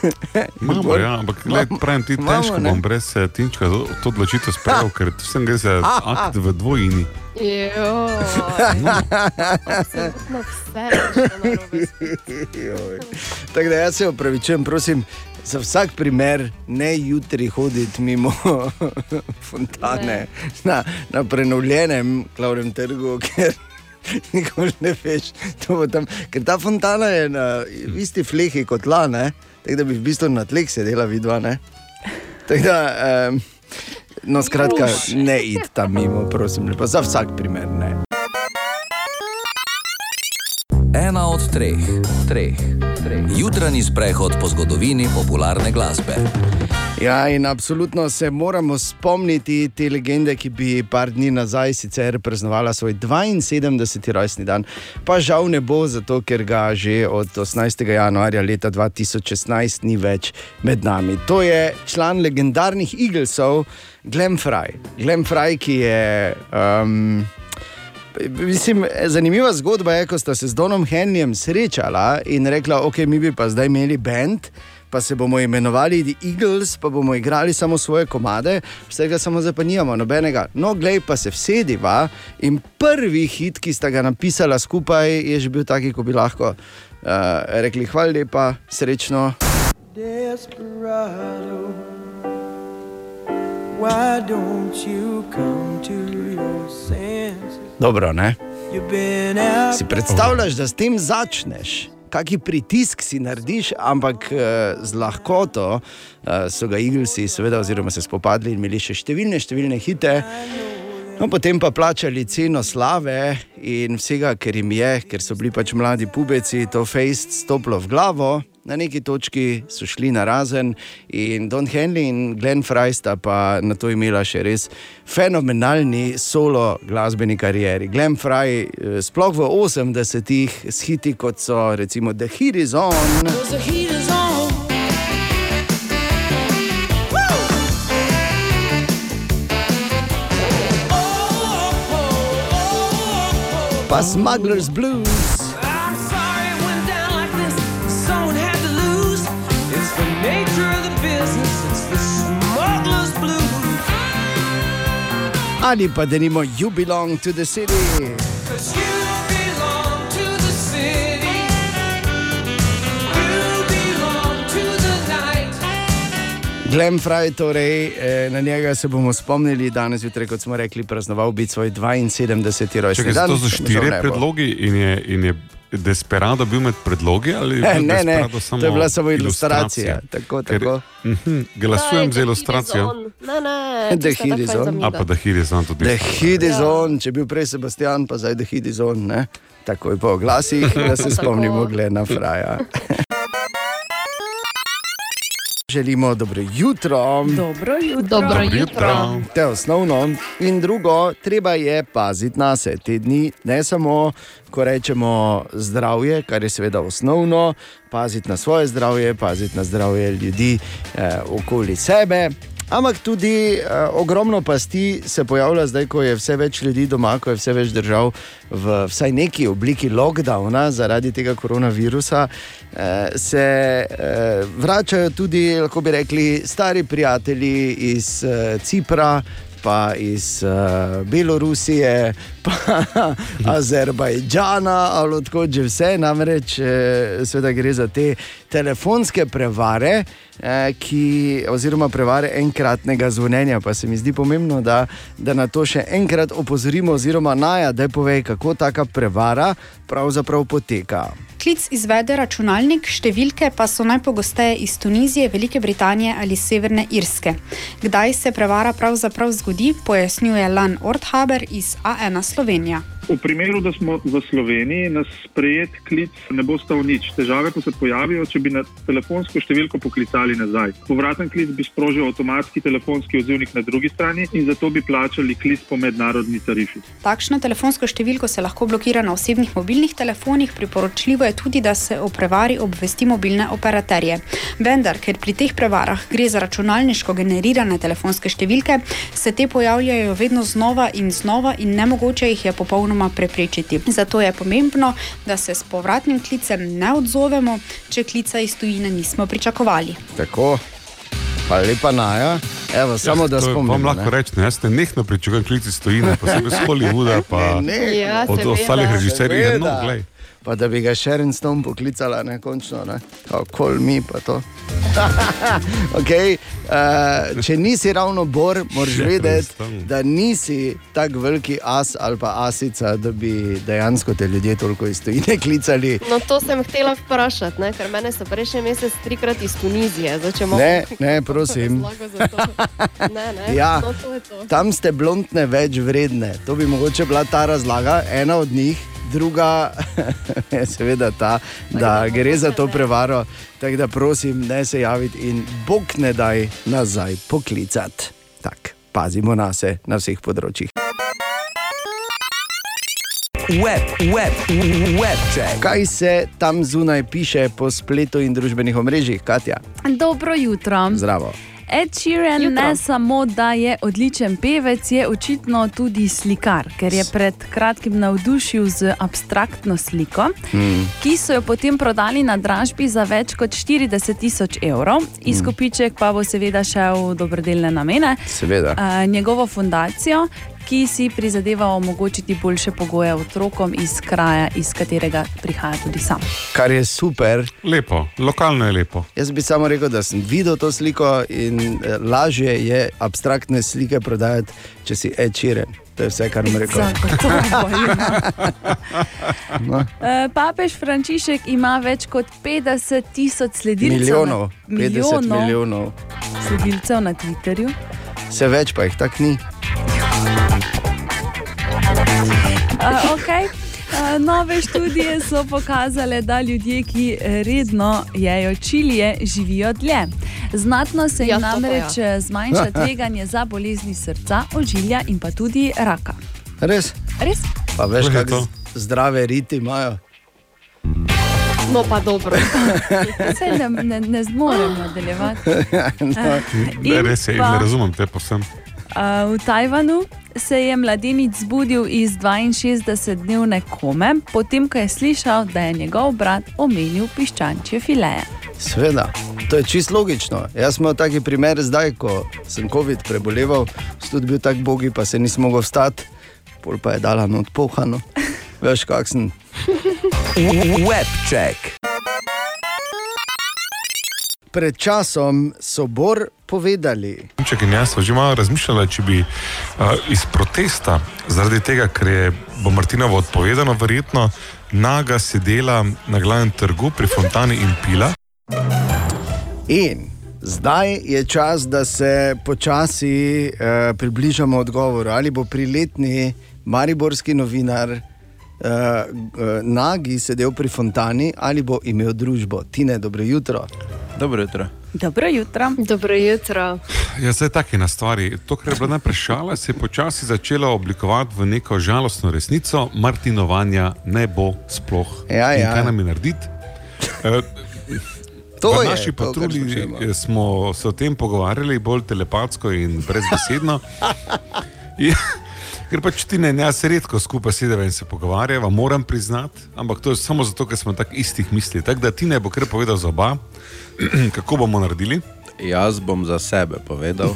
Imamo, ja, ampak le, pravim ti, imamo, težko ne. bom brez eh, tinčka to, odločitev sprejel, ker vsem gre za akt v dvojini. Narobe. Joj. Tako da jaz se opravičujem, prosim, za vsak primer ne jutri hoditi mimo fontane na, na prenovljenem glavnem trgu, ker nikoli ne veš, to bo tam. Ker ta fontana je na isti flehi kot la, ne? tako da bi v bistvu na tleh sedela vidva. Tako da, um, no skratka, ne id tam mimo, prosim, lepo, za vsak primer ne. Ena od treh, treh, treh. Jutranji sprehod po zgodovini popularne glasbe. Ja, in absolutno se moramo spomniti te legende, ki bi par dni nazaj sicer praznovala svoj 72. rojstni dan, pa žal ne bo, zato ker ga že od 18. januarja leta 2016 ni več med nami. To je član legendarnih Eaglesov, Glenn Fry. Glenn Fry, ki je. Um, Mislim, zanimiva zgodba je, ko sta se z Donom Henljem srečala in rekla, ok, mi bi pa zdaj imeli bend, pa se bomo imenovali The Eagles, pa bomo igrali samo svoje komade, vsega samo zdaj pa nimamo nobenega. No, glej pa se vsediva in prvi hit, ki sta ga napisala skupaj, je že bil taki, ko bi lahko uh, rekli hvala lepa, srečno. Desperado, why don't you come to your senses? Dobro, ne? Si predstavljaš, da s tem začneš? Kaki pritisk si narediš, ampak eh, z lahkoto eh, so ga Eaglesi, seveda, oziroma se spopadli in imeli še številne, številne hite. No, potem pa plačali ceno slave in vsega, ker jim je, ker so bili pač mladi pubeci, to fejst stopilo v glavo. Na neki točki so šli na razen in Don Henley in Glenn Fry sta pa na to imela še res fenomenalni solo glasbeni karieri. Glenn Fry, eh, sploh v 80-ih, s hiti kot so recimo The Heat is On. Smuggler's blues. Ali pa denimo You Belong to the City. Glenn Fry, torej eh, na njega se bomo spomnili danes zjutraj, kot smo rekli, praznoval biti svoj 72. rojstni dan. to so štiri ne predlogi in je, in je Desperado bil med predlogi ali je Ne, ne, ne, to je bila samo ilustracija. Tako, Ker- tako. Mhm, Glasujem za ilustracijo. Ne, ne, The čisto Heat tako is fajn on. zamiga. A pa da hiri znam tudi. The Heat is on, če je bil prej Sebastian, pa zdaj The Heat is on. Ne? Takoj po glasih, da se spomnimo Glena Fraja. Želimo dobro jutro. Dobro jutro. Dobro Jutro. jutro. To je osnovno. In drugo, treba je paziti na se te dni, ne samo, ko rečemo zdravje, kar je seveda osnovno, paziti na svoje zdravje, paziti na zdravje ljudi eh, okoli sebe. Ampak tudi eh, ogromno pasti se pojavlja zdaj, ko je vse več ljudi doma, ko je vse več držav v vsaj neki obliki lockdowna zaradi tega koronavirusa. Eh, se eh, vračajo tudi, lahko bi rekli, stari prijatelji iz eh, Cipra, pa iz uh, Belorusije, Azerbajdžana, ali odkot že vse. Namreč, eh, seveda gre za te telefonske prevare, eh, ki, oziroma prevare enkratnega zvonjenja. Pa se mi zdi pomembno, da, da na to še enkrat opozorimo, oziroma naja, da povej, kako taka prevara pravzaprav poteka. Klic izvede računalnik, številke pa so najpogosteje iz Tunizije, Velike Britanije ali Severne Irske. Kdaj se prevara pravzaprav zgodi, pojasnjuje Lan Orthaber iz A1 Slovenija. V primeru, da smo v Sloveniji, nas sprejet klic ne bo stal nič. Težave pa se pojavijo, če bi na telefonsko številko poklicali nazaj. Povraten klic bi sprožil avtomatski telefonski odzivnik na drugi strani in zato bi plačali klic po mednarodni tarifi. Takšno telefonsko številko se lahko blokira na osebnih mobilnih telefonih, priporočljivo je tudi, da se o prevari obvesti mobilne operaterje. Vendar, ker pri teh prevarah gre za računalniško generirane telefonske številke, se te pojavljajo vedno znova in znova in nemogoče jih je popolnoma preprečiti. Zato je pomembno, da se s povratnim klicem ne odzovemo, če klica iz tujine nismo pričakovali. Tako, pa lepa naja. Evo, samo da to spomnim. Vam lahko rečem, jaz ne nekno pričakujem klici stojine, posebej z Hollywooda, pa Ne, ne. Ja, od ostalih režiserjev. Seveda. No, glej. Pa da bi ga Sharon Stone poklicala, ne končno, ne? kako mi pa to. okay, uh, če nisi ravno bor, moraš vedeti, da nisi tako veliki as ali pa asica, da bi dejansko te ljudje toliko iz tujine klicali. No, to sem htela vprašati, ne? ker mene so prejšnji mesec trikrat iz Tunizije. Zdaj, imamo Ne, ne, prosim. razlago za to. Ne, ne, Ja. no, to je to. Tam ste blondne več vredne. To bi mogoče bila ta razlaga, ena od njih, druga je seveda ta, da gre za to prevaro. Tako da prosim, ne se javiti in bog ne daj nazaj poklicati. Tak, pazimo na se na vseh področjih. Web, web, web check. Kaj se tam zunaj piše po spletu in družbenih omrežjih, Katja? Dobro jutro. Zdravo. Ed Sheeran Jutro. ne samo, da je odličen pevec, je očitno tudi slikar, ker je pred kratkim navdušil z abstraktno sliko, Hmm. ki so jo potem prodali na dražbi za več kot 40 tisoč evrov. Izkupiček pa bo seveda šel v dobrodelne namene. Seveda. Uh, njegovo fundacijo, ki si prizadeva omogočiti boljše pogoje otrokom iz kraja, iz katerega prihaja tudi sam. Kar je super. Lepo, lokalno je lepo. Jaz bi samo rekel, da sem videl to sliko in eh, lažje je abstraktne slike prodajati, če si ečiren. To je vse, kar mi. Zagotovo, ja. No. Eh, Papež Frančišek ima več kot 50 tisoč sledilcev. Milijonov, na, 50 milijonov. sledilcev na Twitterju. Vse več pa jih tako ni. Uh, okay. Uh, nove študije so pokazale, da ljudje, ki redno jejo čilije, živijo dlje. Znatno se jim Ja, namreč ja. zmanjša tveganje za bolezni srca, ožilja in pa tudi raka. Res? Res? Pa veš, kako zdrave riti imajo. No, pa dobro. Se ne, ne, ne zmorem nadaljevati. no. Ne, res je, pa- ne razumem te povsem. V Tajvanu se je mladenič zbudil iz 62-dnevne kome, potem ko je slišal, da je njegov brat omenil piščančje fileje. Sveda, to je čisto logično. Jaz sem imel taki primer zdaj, ko sem COVID preboleval, sem tudi bil tako bogi, pa se nisem mogel vstati, pol pa je dala not pohano. Veš, kakšen. Web check. Pred časom so Bor povedali, Če in jaz sva že malo razmišljala, če bi uh, iz protesta, zaradi tega, ker je bo Martinovo odpovedano, verjetno naga sedela na glavnem trgu pri fontani in pila. In zdaj je čas, da se počasi eh, približamo odgovoru, ali bo priletni mariborski novinar eh, Nagi sedel pri fontani ali bo imel družbo. Tine, dobro jutro. Dobro jutro. Dobro jutro. Dobro jutro. Ja, zdaj tako je na stvari. To, kar je bila najprej šala, se je počasi začela oblikovati v neko žalostno resnico. Martinovanja ne bo sploh. Ja, In ja. kaj nam je narediti? Eh, To v je naši patrulji smo se o tem pogovarjali bolj telepatsko in brezbesedno. Ker pač ti ne, jaz se redko skupaj sedeva in se pogovarjava, moram priznati, ampak to je samo zato, ker smo tako istih misli. Tako da ti ne bo kar povedal za oba, kako bomo naredili. Jaz bom za sebe povedal.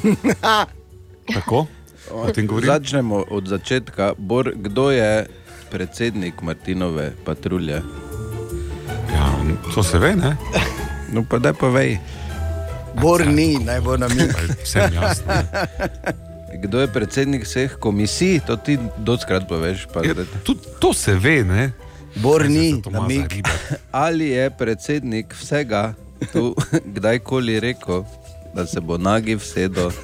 Tako. O tem govorim. Začnemo od začetka. Bor, kdo je predsednik Martinove patrulje? Ja, to se ve, ne? No, pa da povej. Bor ni, naj bo na mi. Vsem jasno. Kdo je predsednik vseh komisij, to ti doskrat poveš. Pa, Ja, tudi to se ve, ne? Bor ni, namig. Ali je predsednik vsega tu kdajkoli rekel, da se bo nagi vsedo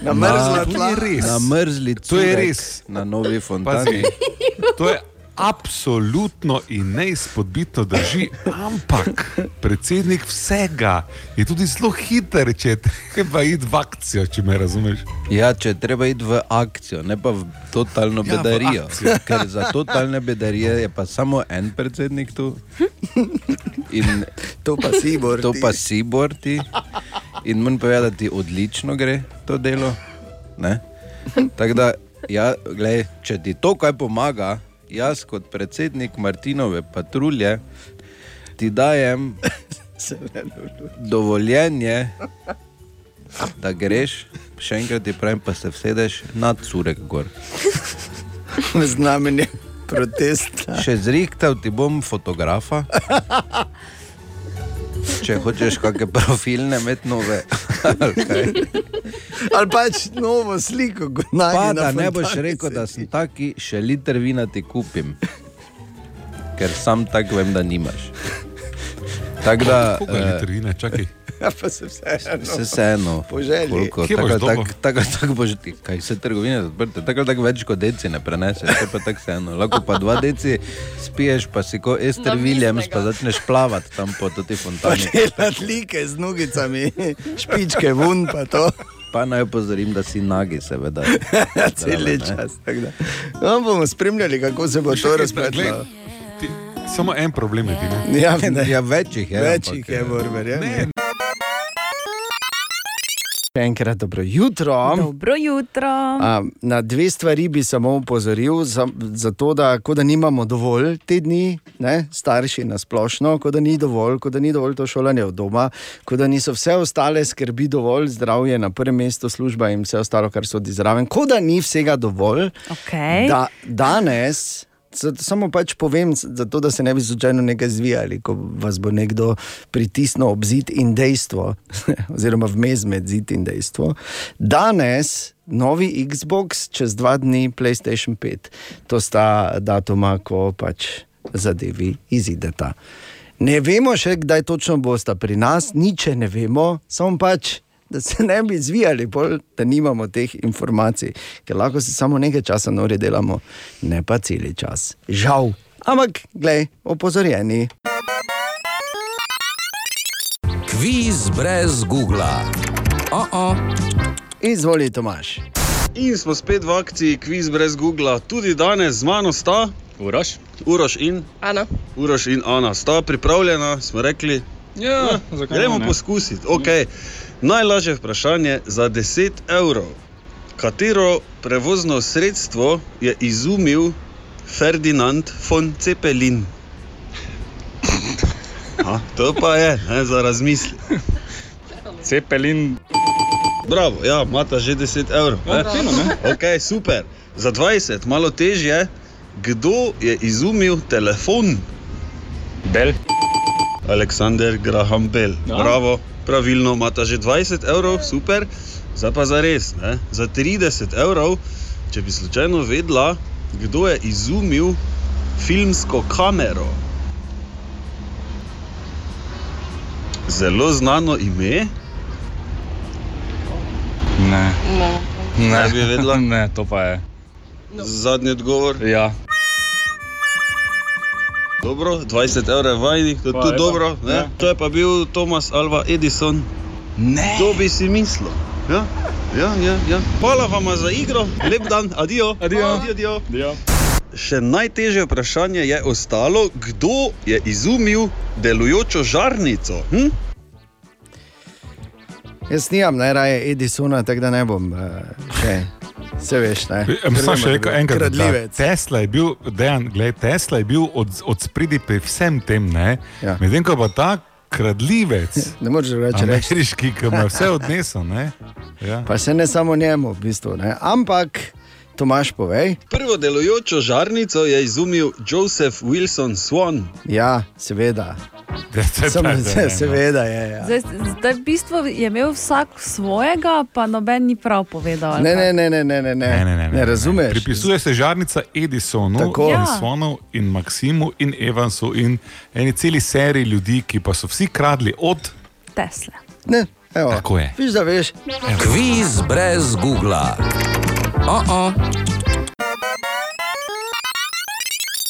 Na mrzla To tla. je res. na mrzli To je res. na novi fontani? To je absolutno in neizpodbitno drži, ampak predsednik vsega je tudi zelo hiter, če je treba iti v akcijo, če me razumeš. Ja, če je treba iti v akcijo, ne pa v totalno Ja, v bedarijo. akcijo. Ker za totalne bedarije je pa samo en predsednik tu. In To pa si, Bor. to ti. pa si borti. In moram povedati, da ti odlično gre to delo. Ne? Tako da, ja, glej, če ti to kaj pomaga, jaz kot predsednik Martinove patrulje ti dajem dovoljenje, da greš, še enkrat ti pravim, pa se vsedeš nad surek gor. znamenje protesta. Še zrihtal ti bom fotografa. Če hočeš kakšne profilne, med nove. ali kaj. Ali pač novo sliko, kot naj Pa da ne boš rekel, da sem taki, še liter vina ti kupim. Ker sam tako vem, da nimaš. Tako da, Koga je eh, literine, čakaj. Ja, pa se vseeno. se vseeno. Po želji. Koliko, Kje tako, tako, tako, tako boš ti, kaj se trgovine odprte, tako tako več kot deci ne preneseš, to pa tako vseeno. Lahko pa dva deci spiješ, pa si kot Ester Navistnega. Williams, pa začneš plavati tam po toti Pa fontani. delati like z nogicami, špičke vun, pa to. Pa naj opozorim, da si nagi, seveda. Cel Zraven, ne. čas. No, bomo spremljali, kako se bo to razpletlo. Samo en problem je ti. Ne? Ja, ne. Ja, več jih je. Več ampak, je, eh, Bor, verjamem. Še enkrat dobro jutro. Dobro jutro. A, na dve stvari bi samo upozoril, za, zato da, da nimamo dovolj te dni, ne, starši na splošno, kot da ni dovolj, kot da ni dovolj to šolanje od doma, kot da niso vse ostale skrbi dovolj, zdravje na prvem mestu, služba in vse ostalo, kar sodi zraven, kot da ni vsega dovolj. Okay. Da, danes, samo pač povem, zato da se ne bi slučajno nekaj zvijali, ko vas bo nekdo pritisnil ob zid in dejstvo, oziroma vmes med zid in dejstvo. Danes. Novi Xbox, čez dva dni PlayStation 5. To sta datuma, ko pač zadevi izideta. Ne vemo še, kdaj točno bosta pri nas, nič še ne vemo, samo pač da se ne bi zvijali, bolj, da nimamo teh informacij, ker lahko se samo nekaj časa nori delamo, ne pa cel čas. Žal. Ampak, glej, opozorjeni. Kviz brez Google. Oh -oh. Izvoli, Tomaš. In smo spet v akciji Kviz brez Google. Tudi danes z mano sta Uroš, Uroš in Ana. Uroš in Ana sta pripravljena, smo rekli. Ja, Ja, gremo poskusiti. Okay. Najlažje vprašanje za 10 evrov. Katero prevozno sredstvo je izumil Ferdinand von Zeppelin? A, to pa je ne, za razmisli. Cepelin, Bravo, ja, imata že 10 evrov. ne. Ok, super. Za 20, malo težje. Kdo je izumil telefon? Bel, Aleksandr Graham Bell. Ja. Bravo, pravilno, imata že 20 evrov, super. Zdaj pa za res, ne? za 30 evrov, če bi slučajno vedela, kdo je izumil filmsko kamero. Zelo znano ime, ne. No. ne bi vedela. Ne, to pa je. Zadnji odgovor. Ja, Dobro, 20 evrov je vajnih, to je tudi dobro. Ne? Ja. To je pa bil Thomas Alva Edison. Ne. To bi si mislil. Ja, ja, ja. ja. Hvala vam za igro, lep dan, adijo. Adijo. adijo, adijo. ja. Še najtežje vprašanje je ostalo, kdo je izumil delujočo žarnico. Hm? Jaz nimam najraje Edisona, tako da ne bom uh, še. Se veš, ne. Sam še rekel enkrat, da Kradljivec. Tesla je bil, dejan, gled, Tesla je bil od, od spredi pri vsem tem, ne. Ja. Medtem ko pa ta kradljivec. Ne moreš reči. Ameriški, ki ima vse odnesel. ne. Ja. Pa se ne samo njemu, v bistvu, ne? ampak Tomaš, povej. Prvo delujočo žarnico je izumil Joseph Wilson Swan. Ja, seveda. Samo, se, seveda je. Ja. Zdaj, zdaj, v bistvu je imel vsak svojega, pa noben ni prav povedal. Ne, ne, ne, ne, ne, ne, ne, Ne, ne, ne, ne razumeš. Pripisuje se žarnica Edisonu, Tako. in Ja. Swanu, in Maximu, in Evansu, in eni celi seriji ljudi, ki pa so vsi kradli od Tesla. Ne, evo. Tako je. Viš, da veš. Kviz brez Google. Oh -oh.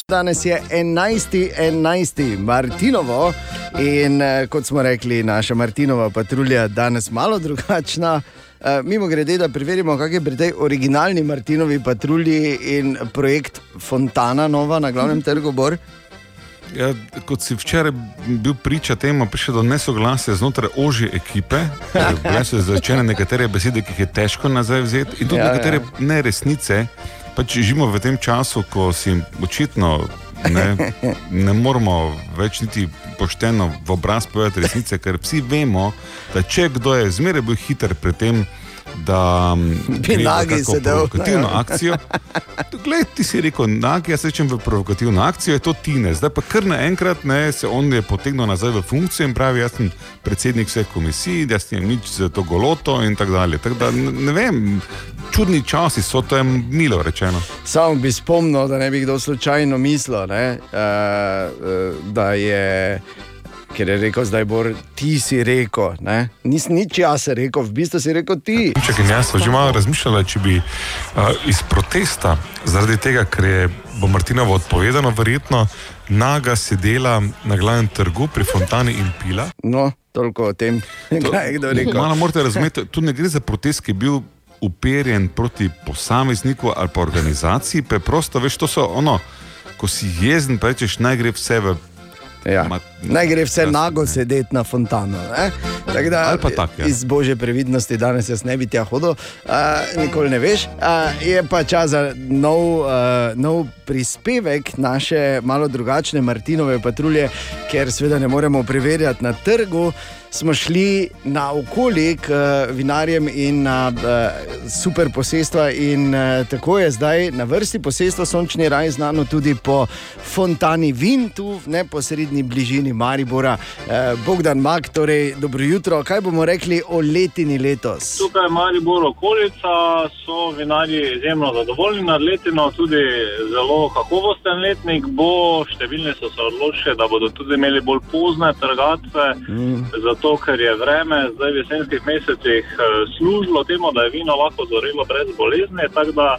Danes je 11. 11. Martinovo in eh, kot smo rekli, naša Martinova patrulja je danes malo drugačna. Eh, Mimo grede, da preverimo, kak je pri tej originalni Martinovi patrulji in projekt Fontana Nova na glavnem trgu Bor. Ja, kot si včeraj bil priča temu, prišel do nesoglasja znotraj ožje ekipe. Bile so izrečene nekatere besede, ki jih je težko nazaj vzeti, in tudi ja, ja. nekatere ja. neresnice. Pač živimo v tem času, ko si očitno ne, ne moramo več niti pošteno v obraz povedati resnice, ker vsi vemo, da če kdo je zmeraj bil hiter pri tem, da mm, Bi gre v nagi kako sedel, provokativno ja. akcijo. Glej, ti si rekel, nag, jaz rečem v provokativno akcijo, je to Tine. Zdaj pa kar naenkrat ne, se on je potegnil nazaj v funkcijo in pravi, jaz sem predsednik vseh komisij, jaz nimam nič za to goloto in tako dalje. Tako da ne, ne vem, čudni časi so, to je milo rečeno. Samo bi spomnil, da ne bi kdo slučajno mislil, ne, uh, da je. Ker je rekel, zdaj bo ti si rekel. ne. Nisem nič jaz rekel, v bistvu si rekel ti. Čak in jaz sem že malo razmišljala, če bi uh, iz protesta, zaradi tega, ker je bo Martinovo odpovedano, verjetno naga sedela na glavnem trgu pri Fontani in pila. No, toliko o tem, kaj je kdo rekel. Malo morate razumeti, tu ne gre za protest, ki je bil uperjen proti posamezniku ali pa organizaciji, preprosto veš, to so ono, ko si jezen, pa rečeš, naj gre vse v. Ja. Ma, Naj gre vse nago sedeti na fontano. ne. Tako Da, tak, ja. Iz božje previdnosti danes jaz ne bi tja hodil, uh, nikoli ne veš. Uh, je pa čas za nov, uh, nov prispevek naše malo drugačne Martinove patrulje, ker seveda ne moremo preverjati na trgu. Smo šli na okolje k uh, vinarjem in na uh, super posestva, in uh, tako je zdaj na vrsti posestva Sončni raj, znano tudi po fontani Vin, tu v neposrednji bližini Maribora. Uh, Bogdan Mak, torej dobro jutro. Kaj bomo rekli o letini letos? Tukaj je Maribor okolica, so vinarji izjemno zadovoljni nad letino, tudi zelo kakovosten letnik bo. Številni so se odločili, da bodo tudi imeli bolj pozne trgatve, Mm. Zato ker je vreme zdaj v jesenskih mesecih eh, služilo temu, da je vino lahko zorelo brez bolezni. Tako da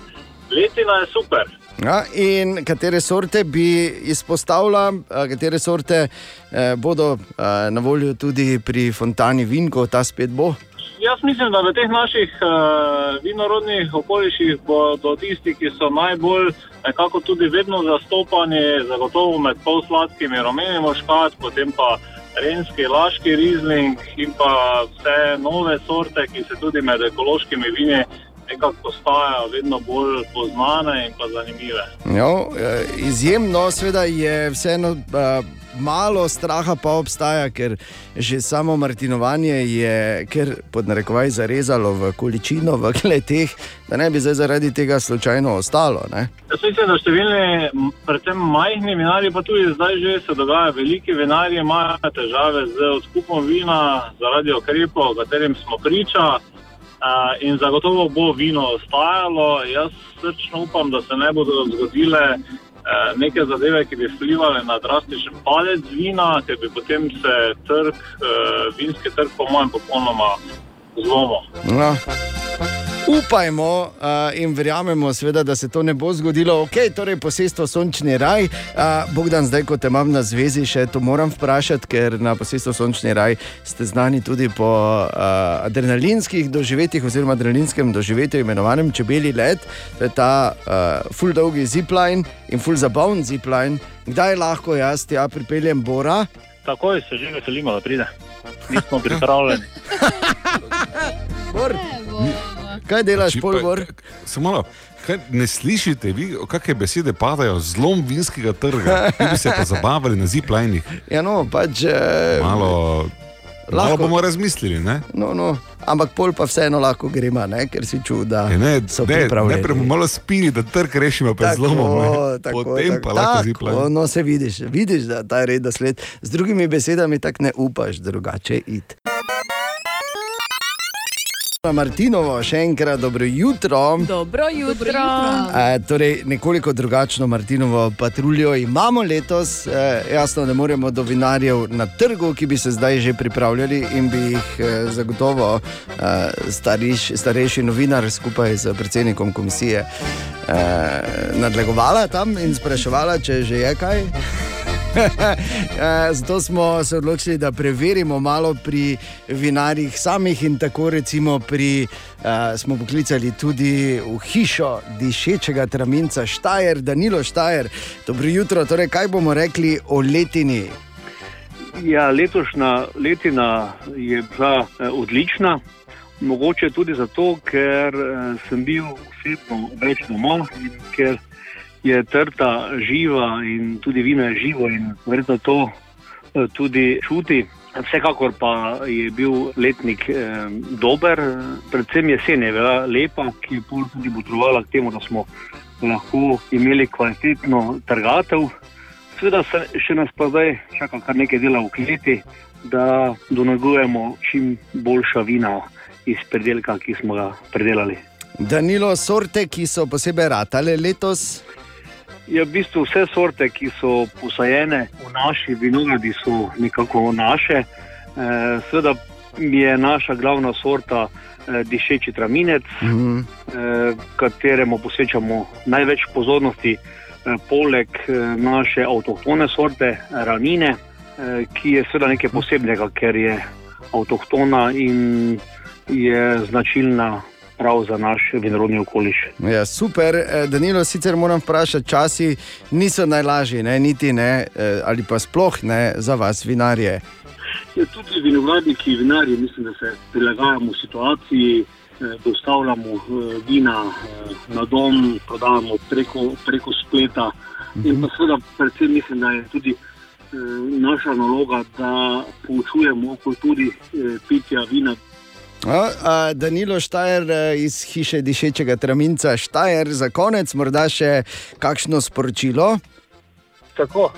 letina je super. Ja, in katere sorte bi izpostavila, katere sorte eh, bodo eh, na voljo tudi pri Fontani Vin, ko ta spet bo? Jaz mislim, da v teh naših uh, vinorodnih okoliših bodo tisti, ki so najbolj nekako tudi vedno zastopani, zagotovo med pol sladkimi rumeni moškat, potem pa renski, laški rizling in pa vse nove sorte, ki se tudi med ekološkimi vini nekako postajajo vedno bolj poznane in pa zanimive. Jo, eh, izjemno, seveda je vseeno. eh, Malo straha pa obstaja, ker že samo martinovanje je, ker pod narekovaj zarezalo v količino v kleteh, da ne bi zdaj zaradi tega slučajno ostalo. Ne? Jaz mislim, da številni, predvsem majhni vinarji, pa tudi zdaj že se dogaja, veliki vinarji imajo težave z odkupom vina zaradi ukrepov, katerim smo priča. Uh, in zagotovo bo vino ostajalo. Jaz srčno upam, da se ne bodo zgodile uh, neke zadeve, ki bi vplivali na drastičen padec vina, ker bi potem se trg, uh, vinski trg, po mojem, popolnoma zlomil. No. Upajmo uh, in verjamemo, seveda, da se to ne bo zgodilo. Ok, torej posestvo Sončni raj. Uh, Bogdan, zdaj, ko te imam na zvezi, še to moram vprašati, ker na posestvo Sončni raj ste znani tudi po uh, adrenalinskih doživetjih, oziroma adrenalinskem doživetju, imenovanem Čebeli let. To je ta uh, full dolgi zipline in full zabaven zipline. Kdaj lahko jaz tja pripeljem Bora? Takoj se že veselimo, da pride. Mi smo pripravljeni. Kaj delaš, polbor? Samo malo. Kaj, ne slišite, vi, kakšne besede padajo, zlom vinskega trga, vi bi se pa zabavali na ziplajnih. Ja, no, pač. Eh, Malo, malo lahko- bomo razmislili. Ne? No, no. Ampak pol pa vseeno lahko gremo, ne? ker si čutil, da Ja, ne, so ne, najprej bomo malo spili, da trg rešimo pred zlomom. ne. Potem pa lahko tako, ziplajn. No, se vidiš, vidiš, da ta red sled. Z drugimi besedami tako ne upaš drugače iti. Martinovo, še enkrat dobro jutro. Dobro jutro. E, torej, nekoliko drugačno Martinovo patruljo imamo letos. E, jasno, ne moremo do vinarjev na trgu, ki bi se zdaj že pripravljali in bi jih e, zagotovo e, stariš, starejši novinar skupaj z predsednikom komisije e, nadlegovala tam in spraševala, če že je kaj. Zato smo se odločili, da preverimo malo pri vinarjih samih in tako recimo pri, uh, smo poklicali tudi v hišo dišečega traminca Štajer, Danilo Štajer. Dobro jutro, torej kaj bomo rekli o letini? Ja, letošnja letina je bila eh, odlična, mogoče tudi zato, ker eh, sem bil osebno več doma in ker je trta živa in tudi vino je živo in verjetno to eh, tudi čuti. Vsekakor pa je bil letnik eh, dober, predvsem jesen je bila lepa, ki je tudi potrebovala k temu, da smo lahko imeli kvalitetno trgatev. Seveda se še nas pa zdaj čaka kar nekaj dela v kleti, da donagujemo čim boljša vina iz predelka, ki smo ga predelali. Danilo, sorte, ki so posebej ratale letos. Je v bistvu vse sorte, ki so posajene v naši vinogradi, so nekako naše. E, seveda je naša glavna sorta e, dišeči traminec, Mhm. eh, kateremu posvečamo največ pozornosti, eh, poleg eh, naše avtohtone sorte Ranine, eh, ki je seveda nekaj posebnega, ker je avtohtona in je značilna prav za naš vinorodni okoliš. Ja, super, Eh, Danilo, sicer moram vprašati, časi niso najlažji, ne, niti ne, eh, ali pa sploh ne za vas, vinarje. Ja, tudi vinogradniki, vinarji, mislim, da se prilagajamo situaciji, eh, dostavljamo vina na dom, prodajamo preko, preko spleta. In pa seveda, predvsem mislim, da je tudi naša naloga, da poučujemo o kulturi eh, pitja vina. A, a, Danilo Štajer eh, iz hiše dišečega traminca Štajer, za konec morda še kakšno sporočilo. Tako,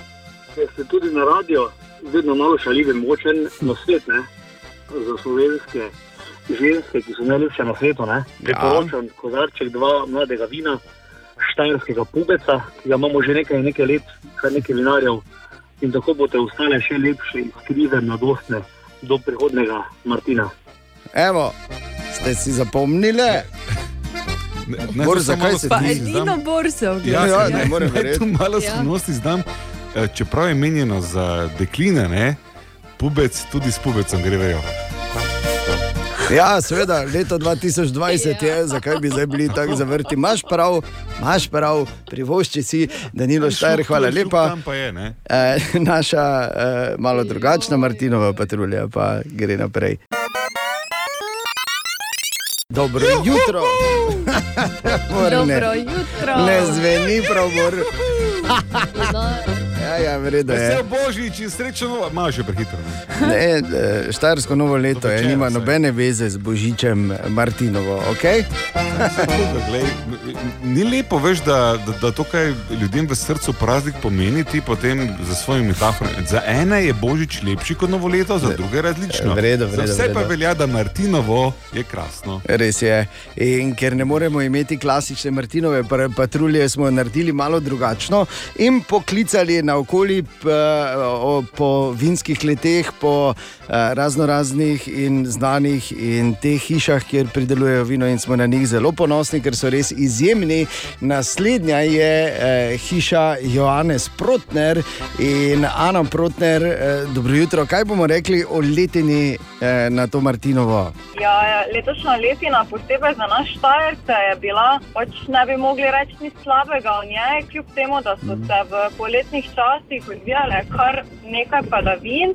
ker ste tudi na radio, vedno malo šalivi, močen na svet, ne? za slovenske ženske, ki so najlepše na svetu. Ne? Priporočam kozarček dva mladega vina, štajerskega pubeca, ki ga imamo že nekaj, nekaj let, kar nekaj vinarjev. In tako boste ostale še lepše in skrive, mladostne do prihodnega Martina. Evo, ste si zapomnili? naj Bor, tu samo zakaj se Pa edino bor se Ja. Ja, ja, ne morem verjeti. tu malo Ja. skrivnosti zdam. Eh, Čeprav je menjeno za dekline, ne, pubec tudi s pubecem grejo. Ja, seveda, leto 2020 je, zakaj bi zdaj bili tako zavrti. Imaš prav, imaš prav, privošči si, Danilo Štajer, hvala lepa. Tam pa je, ne. E, naša e, malo drugačna Martinova patrulja pa gre naprej. Dobro jutro. Morne. Dobro jutro. Ne zveni prav, Ja, ja, vredno Vse je. božič in srečno, novo- malo še prehitro. Ne? Ne, e, štajersko novo leto je, nima vsaj. nobene veze z Božičem Martinovo, ok? Glej, ni lepo, veš, da, da, da to, kar ljudem v srcu praznik pomeni, ti potem za svoje metafore. Za ene je božič lepši kot novo leto, za druge različno. Vredo, vredo, za vse pa vredo. velja, da Martinovo je krasno. Res je. In ker ne moremo imeti klasične Martinove pa- patrulje, smo naredili malo drugačno in poklicali naokoli p, o, po vinskih leteh, po razno raznih in znanih in teh hišah, kjer pridelujejo vino in smo na njih zelo ponosni, ker so res izjemni. Naslednja je eh, hiša Johannes Protner in Ana Protner. Eh, dobro jutro, kaj bomo rekli o letini eh, na to Martinovo? Ja, letošnja letina, posebej za naš Štajerce, je bila, pač ne bi mogli reči nič slabega o njej, kljub temu, da so se v poletnih časih odvijale kar nekaj padavin.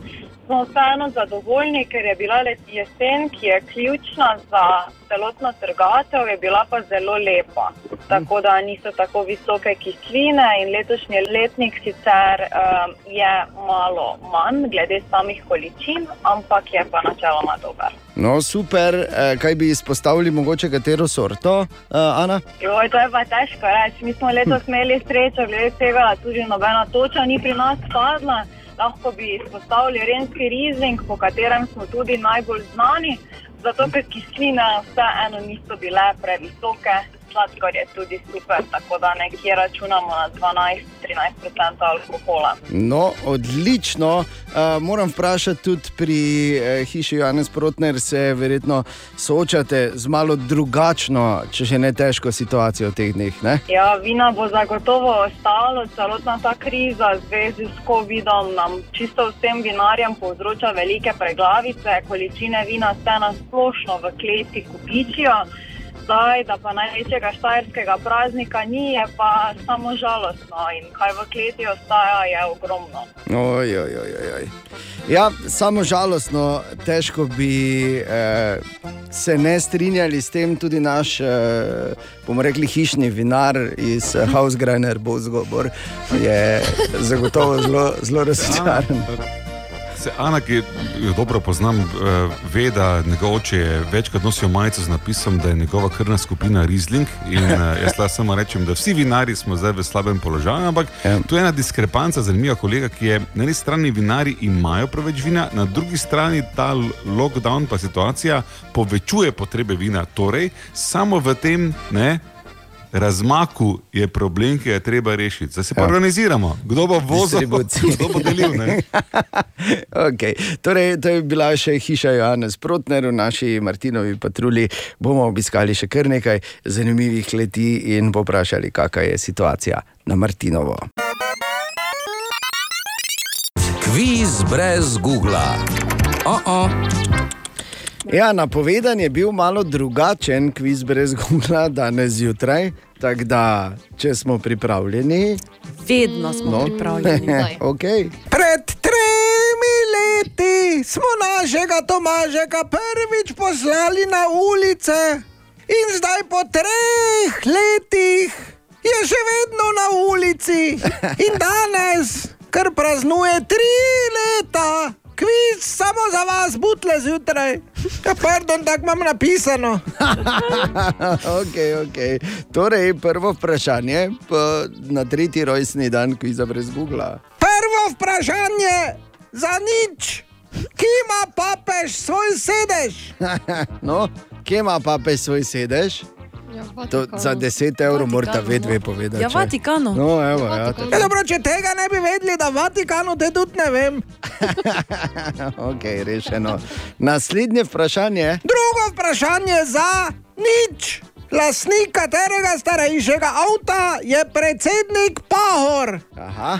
Smo vseeno zadovoljni, ker je bila jesen, ki je ključna za celotno trgatev, je bila pa zelo lepa. Tako da niso tako visoke kisline in letošnji letnik sicer um, je malo manj glede samih količin, ampak je pa načeloma dober. No, super, eh, kaj bi izpostavili, mogoče katero sorto, eh, Ana? Joj, to je pa težko reči. Mi smo letos imeli srečo, glede tega, tudi nobena toča ni pri nas padla. Lahko bi izpostavili renski rizling, po katerem smo tudi najbolj znani, zato ker kisline vseeno niso bile previsoke. Sladkor je tudi super, tako da nekje računamo na 12-13% alkohola. No, odlično. Uh, moram vprašati tudi pri uh, hiši Janez Protner, se verjetno soočate z malo drugačno, če že ne težko situacijo v teh dneh. Ne? Ja, vina bo zagotovo ostalo, celotna ta kriza v zvezi s COVID-om nam čisto vsem vinarjem povzroča velike preglavice, količine vina se na splošno v kleti kupičijo. Zdaj, da pa največjega štajerskega praznika ni, je pa samo žalostno in kaj v kleti ostaja, je ogromno. Oj, oj, oj, oj. Ja, samo žalostno, težko bi eh, se ne strinjali s tem, tudi naš, eh, bomo rekli, hišni vinar iz eh, Hausgreiner Bozgobor je zagotovo zelo, zelo razočaran. Se Ana, ki jo dobro poznam, eh, ve, da njegov oče je večkrat nosil majico z napisom, da je njegova krvna skupina Rizling. In eh, jaz lahko samo rečem, da vsi vinari smo zdaj v slabem položaju, ampak tu je ena diskrepanca, zanimiva kolega, ki je na eni strani vinari imajo preveč vina, na drugi strani ta lockdown pa situacija povečuje potrebe vina. Torej, samo v tem ne. Razmaku je problem, ki ga je treba rešiti. Zdaj se pa Ja. organiziramo. Kdo bo vozil, kdo bo delil. Ne? Okay. Torej, to je bila še hiša Joana Sprotner v naši Martinovi patrulji. Bomo obiskali še kar nekaj zanimivih leti in poprašali, kakšna je situacija na Martinovo. Kviz brez Google. Oh -oh. Ja, napovedan je bil malo drugačen kviz brez Google danes zjutraj. Tako da, če smo pripravljeni, Vedno smo no, pripravljeni. okay. Pred tremi leti smo našega Tomažeka prvič poslali na ulice, in zdaj po treh letih je še vedno na ulici. In danes, ker praznuje tri leta, kviz samo za vas, butle zjutraj. Ja, pardon, tako imam napisano. okay, okay. Torej, prvo vprašanje na tretji rojstni dan kviza brez Google. Prvo vprašanje za nič. Kje ima papež svoj sedež? no, kje ima papež svoj sedež? To, za 10 evrov morate vedve povedati. Ja, Vatikanu. No, evo, ja, Ja, dobro, če tega ne bi vedeli, da Vatikanu te tudi ne vem. ok, rešeno. Naslednje vprašanje. Drugo vprašanje za nič. Lastnik katerega starejšega avta je predsednik Pahor. Aha.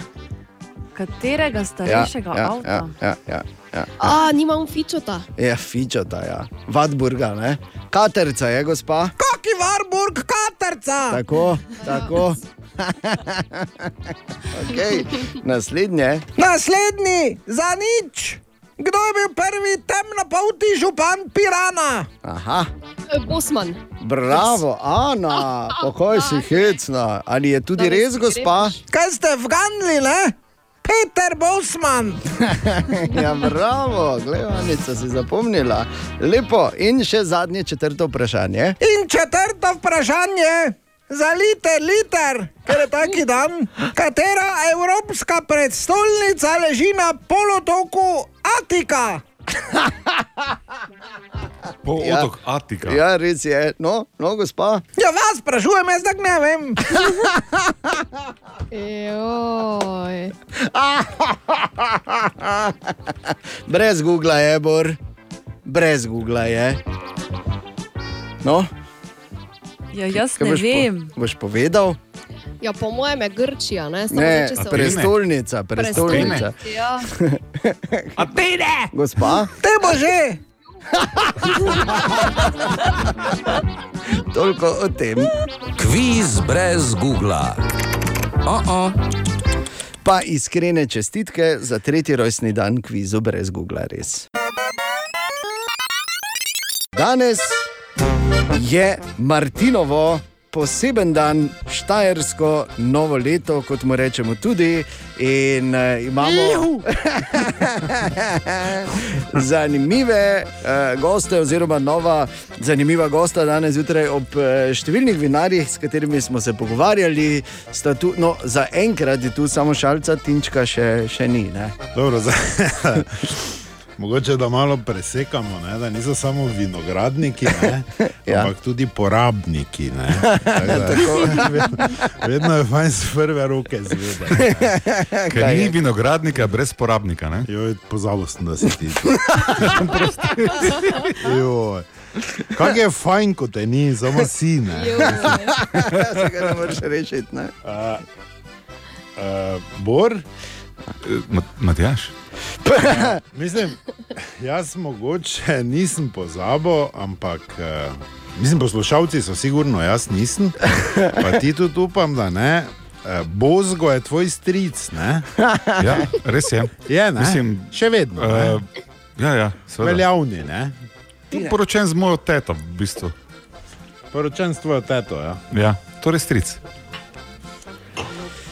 Katerega Ja, starejšega ja, avta? ja, ja, ja, ja. A, nimam fičota. Ja, fičota, ja. Vadburga, ne? Katerca je, gospa. Kaki Varburg, Katerca. Tako, tako. okay. Naslednje. Naslednji, za nič. Kdo je bil prvi temnopolti župan Pirana? Aha. Bosman. Bravo, Ana, pokoj si hecna. Ali je tudi res, gospa? Kaj ste vganili, ne? Peter Bosman. ja, bravo, gledanica si zapomnila. Lepo, in še zadnje, četrto vprašanje. In četrto vprašanje. Za liter, liter, ker je taki dan, katera evropska predstolnica leži na polotoku Atika? Polotok Atika. Ja, res je. No, no gospa. Ja, vas sprašujem, jaz tako ne vem. Joj. Brez Google je, Bor. Brez Google je. No, Ja, jaz kaj ne boš, vem. Po, boš povedal? Ja, po mojem je Grčija, ne? Samo Ne, se prestolnica, prestolnica. Ja. Atene! Gospa, Te bo že. toliko o tem. Kviz brez Google. Oh -oh. Pa iskrene čestitke za tretji rojstni dan kvizu brez Google, res. Danes je Martinovo poseben dan, štajersko novo leto, kot mu rečemo tudi. In uh, imamo zanimive uh, goste, oziroma nova zanimiva gosta danes zjutraj ob uh, številnih vinarjih, s katerimi smo se pogovarjali. Sta Tu, no, za enkrat je tu samo šalca, tinčka še, še ni. Ne? Dobro, zdaj, mogoče da malo presekamo, ne, da niso samo vinogradniki, ne, ja. ampak tudi porabniki. Ne, Tako da, vedno, vedno je fajn z prve roke zvedeti. Ker ni vinogradnika brez porabnika. Ne? Joj, pozabil sem, da si ti. Kaj je fajn, ko te ni, samo si ne. Se ga ne moreš rešiti. Ne? Uh, uh, Bor? Matjaš. Mislim, jaz mogoče nisem pozabil, ampak uh, mislim, poslušalci so sigurno, jaz nisem. Pa ti tudi upam, da ne. Uh, Bozgo je tvoj stric, ne? Ja, res je. Je, ne? Mislim, Še vedno. ne? Uh, ja, ja, seveda. Veljavni, ne? Poročen z mojo teto, v bistvu. Poročen s tvojo teto, ja. Ja, torej stric.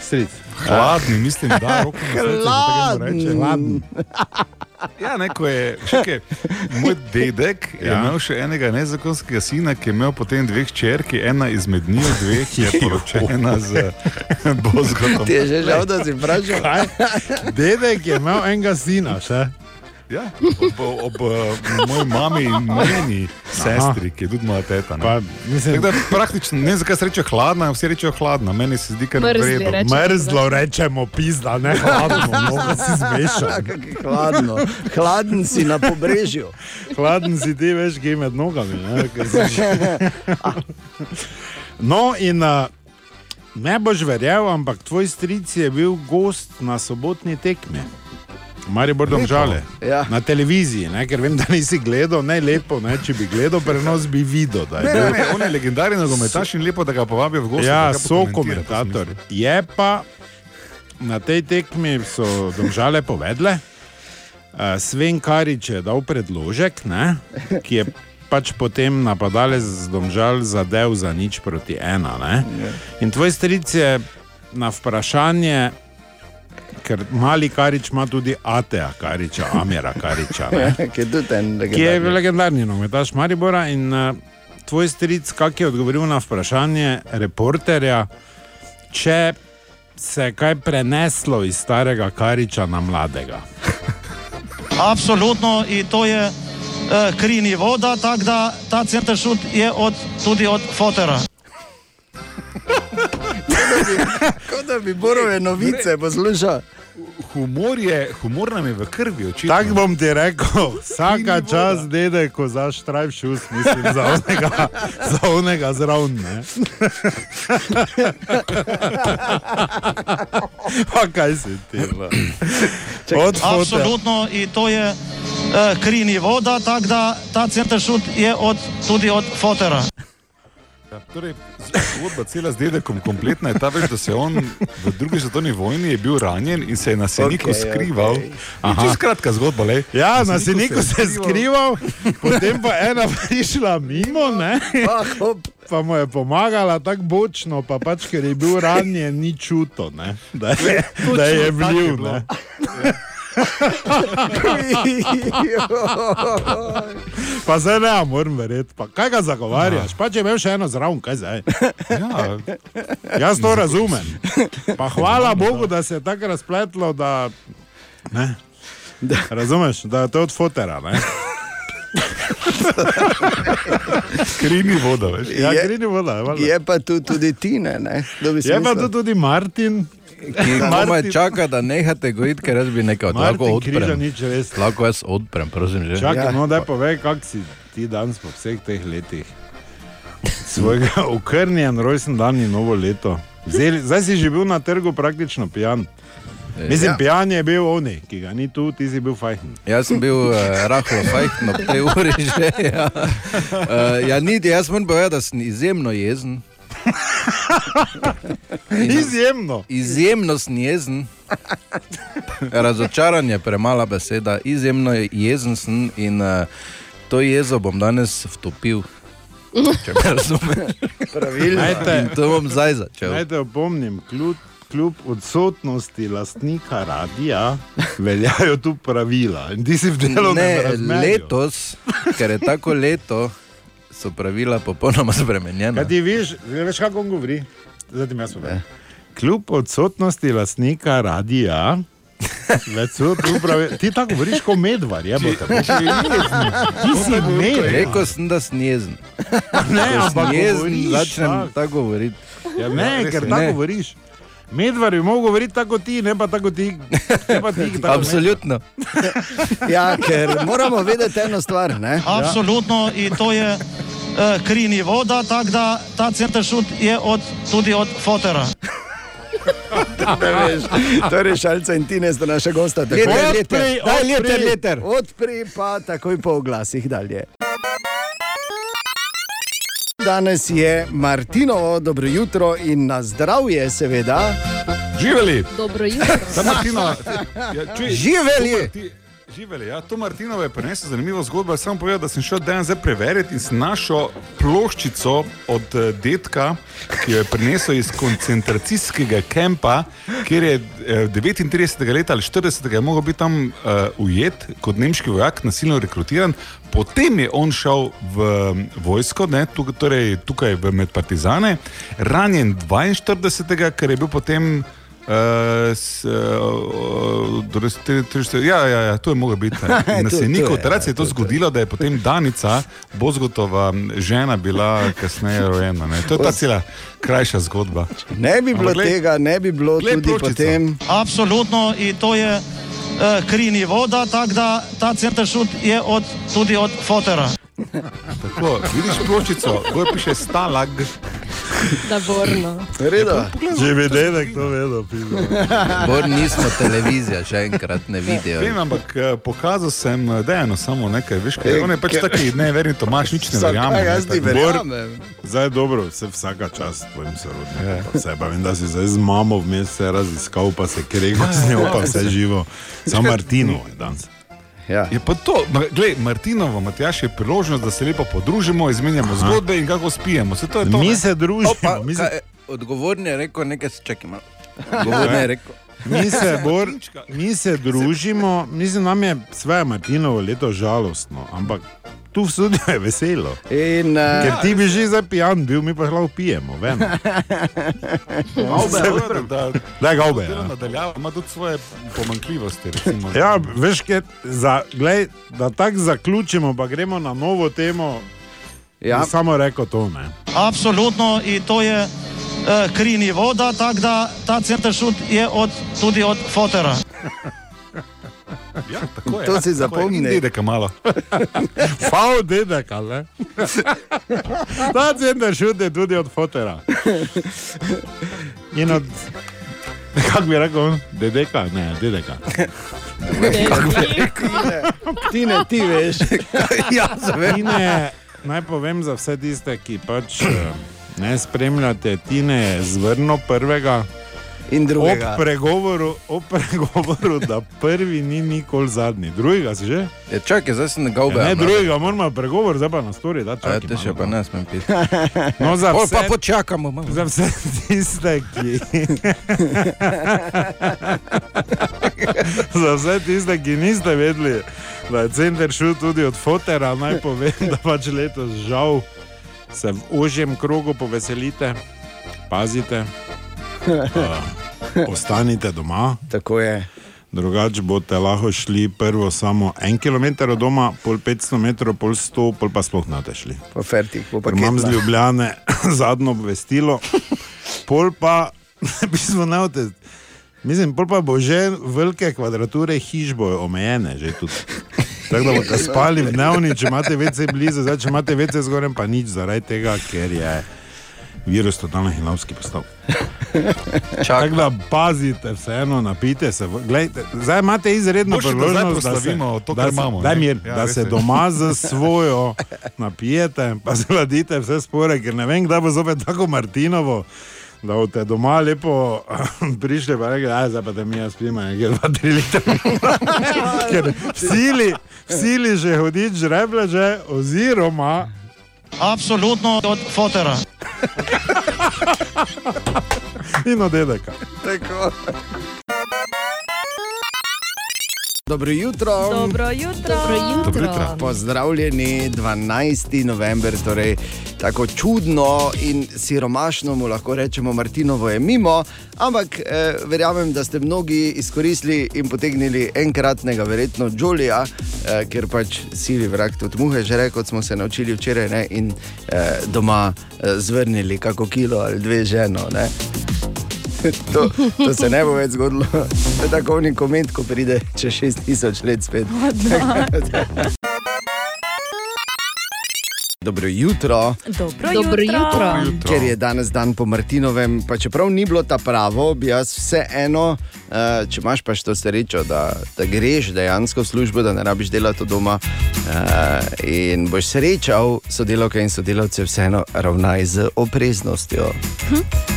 Stric. Hladni, mislim, da roko na srce, ne reče. Hladen. Ja, neko je, čekaj, moj dedek je Ja. imel še enega nezakonskega sina, ki je imel potem dve hčerki, ena izmed njih dveh je poročena z Bozgotom. Ti je že žal, da si vprašal. Kaj? Dedek je imel enega sina, še. Ja, ob, ob, ob moji mami in meni sestri, ki je tudi moja teta. ne. Pa, mislim, Tako da praktično, ne vem, zakaj se reče hladna, vsi rečejo hladna, meni se zdi kar Mrzli vredno. Mrzlo rečemo, pizda, ne hladno, mnogo si zmešal. Hladno. Hladen si na pobrežju. Hladen si ti, veš, je med nogami. Ne, ker no, in uh, ne boš verjel, ampak tvoj stric je bil gost na sobotni tekmi. Maribor domžale. Ja. Na televiziji, ne, ker vem, da nisi gledal, ne lepo, ne, če bi gledal prenos, bi videl. Ne, ne, ne, on je legendarni nogometaš in lepo, da ga povabijo v gosti. Ja, so komentator. Je pa na tej tekmi so domžale povedle. Uh, Sven Karič je dal predložek, ne, ki je pač potem napadalec z domžal zadev za nič proti ena. Ne. In tvoj stric je na vprašanje, ker mali Karič ima tudi Ateja Kariča, Amira Kariča. Ne Ki je tudi en ki je legendarni. legendarni nogometaš Maribora. In uh, tvoj stric, kak je odgovoril na vprašanje reporterja, če se je kaj preneslo iz starega Kariča na mladega. Apsolutno in to je eh, kri ni voda, tako da ta center šut je od, tudi od fotera. Kot da bi borove novice poslušal. Humor, je, humor nam je v krvi, očitno. Tako bom ti rekel, vsaka čas, dede, ko zaštrajš šus, mislim, za onega, za onega zraven. ne. Pa kaj si ti? no? Apsolutno in to je eh, kri ni voda, tako da ta center šut je od, tudi od fotera. Ja, torej, zgodba cela z dedekom kompletna je ta, veš, da se on v drugi svetovni vojni je bil ranjen in se je na Seniku okay, skrival. Okay. Čisto kratka zgodba, le. Ja, na Seniku se je skrival, potem pa ena prišla mimo, ne? pa mu je pomagala tako bočno, pa pač, ker je bil ranjen, ni čuto, ne? da je, da je bilo. ne. Pa zdaj ne, moram verjeti. Pa kaj ga zagovarjaš? Pa če imel še eno zraven, kaj zdaj? Ja, Jaz to razumem. Pa hvala Bogu, da se je tako razpletlo, da. Ne. Razumeš, da je to od fotera. Ne? krini voda, veš. Ja, Je- grini voda. valjda. Je pa tu tudi Tine, ne? Je pa tu tudi Martin. Ki komaj čaka, da nehate gojiti, ker jaz bi nekaj Martin lahko odprem. Križanič, res. Lahko jaz odprem, prosim. Že. Čakaj, Ja. no, daj povej, kak si ti danes po vseh teh letih. Svojega okrnjen rojsten dan in novo leto. Zdaj, zdaj si že bil na trgu praktično pijan. Mislim, Ja. pijan je bil oni, ki ga ni tu, ti si bil fajn. Jaz sem bil uh, rahlo fajn ob tej uri že. Ja. Uh, ja, niti, jaz moram povedati, da sem izjemno jezen. Izjemno. Izjemno sem jezen. Razočaran je premala beseda, izjemno je jezen sem in uh, to jezo bom danes vtopil. Če me razumeš. Pravilno. Najte- In to bom zdaj začel. Naj te opomnim, kljub, kljub odsotnosti lastnika radia, veljajo tu pravila. In ti si v delovnem Ne, razmerju. letos, ker je tako leto, so pravila popolnoma spremenjena. Kaj ti veš, veš kako on govori? Zdaj ti jaz povem. Kljub odsotnosti lastnika radia, več so tu pravi. Ti tako govoriš kot medvar, je bo te. Ti si medvar. Rekel sem, da sem jezen. Ne, ampak jezen, govoriš začnem tako. tako govoriti. Ja, ne, res ker tako govoriš. Medvar bi mogel govoriti tako ti, ne pa tako ti. Ne pa ti tako Absolutno. Ja, ker moramo vedeti eno stvar. Ne? Absolutno, in to je uh, kri ni voda, tako da ta center šut je od, tudi od fotera. Veš, to je rešalca in ti ne sta naša gosta. tako. Leter, Odpri, daj, odpri. leter, leter. Odpri pa takoj po oglasih dalje. Danes je Martinovo, dobro jutro in na zdravje, seveda. Živeli! Dobro jutro. Ta Martinova, ja, čuj, Živeli! to Marti- Živeli, ja, to Martinovo je prenesel zanimivo zgodbo. Sam povedal, da sem šel dan zdaj preveriti in sem našel ploščico od eh, detka, ki jo je prinesel iz koncentracijskega kampa, kjer je eh, 39. leta ali 40. je mogel biti tam uh, ujet kot nemški vojak, nasilno rekrutiran. Potem je on šel v mm, vojsko, ne, tukaj, torej tukaj med partizane, ranjen 42. ker je bil potem. Uh, s, uh, te- te- te- ja, ja, ja, to je moglo biti. Na to Seniku, je, takrat se je to zgodilo, da je potem Danica, Bozgotova žena, bila kasneje rojena. Ne. To je ta cela krajša zgodba. Ne bi bilo Ampak tega, ne bi bilo tudi ploščico. potem. Absolutno, in to je uh, kri ni voda, tako da ta center šut je od, tudi od fotera. Tako, vidiš ploščico, gor piše stalag. Naborno. Če bi dedek to vedel, pizdo. Bor nismo televizija, še enkrat ne vidijo. Vem, ampak eh, pokazal sem eh, Dejanu samo nekaj, veš, kaj je. On je pač taki, ne, verjamem, Tomaš, nič ne verjame. ne, jaz ti verjamem? Zdaj je dobro, vse vsaka čast tvojim sorodnikom. pa Vse pa vem, da si zdaj z mamo vmes se raziskal, pa se krego z njo, pa vse živo. Samo Martino je danes. Ja. Je pa to, glej, Martinovo, Matjaš je priložnost, da se lepo podružimo, izmenjamo Aha. zgodbe in kako spijemo. Se to je to, Mi ne? se družimo. Opa, mi se- kaj, odgovorni je rekel, nekaj se čakaj malo. Odgovorni je rekel. Mi se, bor, mi se družimo, mislim, nam je svoje Martinovo leto žalostno, ampak tu v studiu je veselo. In, uh, Ker ti bi že zdaj pijan bil, mi pa lahko pijemo. Vem. Avbe, dobro, da, ga obe. Ja. nadaljava, ima tudi svoje pomankljivosti. Recimo. Ja, veš, kaj, za, glej, da tako zaključimo, pa gremo na novo temo. Ja. Samo rekel to. Ne. Absolutno, in to je uh, kri ni voda, tako da ta center šut je od, tudi od fotera. Ja, tako je, To ja, si je. zapomni. In dedeka malo. Fau dedek, ali ne? Ta center šut je tudi od fotera. In od, kako bi rekel, on? dedeka, ne, dedeka. Ti ne, ti veš. ja, Tine, naj povem za vse tiste, ki pač eh, ne spremljate Tine zvrno prvega. In drugega. Ob pregovoru, ob pregovoru, da prvi ni nikoli zadnji, drugega si že? Ja, čakaj, zdaj sem ga Ja, obe. ne, drugega moramo pregovor, zdaj pa na stori, da Ja, čakaj. te še pa ne smem piti. No, za vse, pa počakamo malo. za vse tiste, ki. za vse tiste, ki niste vedeli, da je center šel tudi od fotera, naj povem, da pač letos žal se v ožjem krogu poveselite, pazite, uh, ostanite doma. Tako je. Drugače boste lahko šli prvo samo en kilometer od doma, pol 500 metrov, pol 100, pol pa sploh ne šli. Pa fertik, po Ker imam z paketu. Ljubljane zadnjo obvestilo, pol pa, v bistvu ne boste, mislim, pol pa bo že velike kvadrature hiš bojo omejene, že tudi. Tako da boste spali v dnevni, če imate vece blizu, zdaj če imate vece zgoraj, pa nič zaradi tega, ker je virus totalno hinavski postal. Tako da pazite, vseeno napite se. Glejte, zdaj imate izredno priložnost, da se, to, da se, imamo, daj mir, Ja, da res se doma za svojo napijete, pa zladite vse spore, ker ne vem, kdaj bo zopet tako Martinovo. Da boste doma lepo prišli, pa rekli, da zdaj pa da mi jaz nekje dva, tri litra. Ker v sili, v sili že hodič žreble, že, oziroma. Absolutno od fotera. In od dedeka. Tako. Dobro jutro. Dobro jutro. Dobro jutro. Dobro jutro. Pozdravljeni, 12. november, torej tako čudno in siromašno mu lahko rečemo, Martinovo je mimo, ampak eh, verjamem, da ste mnogi izkoristili in potegnili enkratnega, verjetno Jolija, eh, ker pač sili vrak tudi muhe, že rekel, kot smo se naučili včeraj, ne, in eh, doma eh, zvrnili kako kilo ali dve ženo. Ne. To, to se ne bo več zgodilo. To je tako nek koment, ko pride čez 6000 let spet. Dobro jutro. Dobro, Dobro jutro. jutro. jutro. Ker je danes dan po Martinovem, pa čeprav ni bilo ta pravo, bi jaz vseeno, eh, če imaš pač to srečo, da, da greš dejansko v službo, da ne rabiš delati od doma eh, in boš srečal sodelavke in sodelavce, vseeno ravnaj z opreznostjo,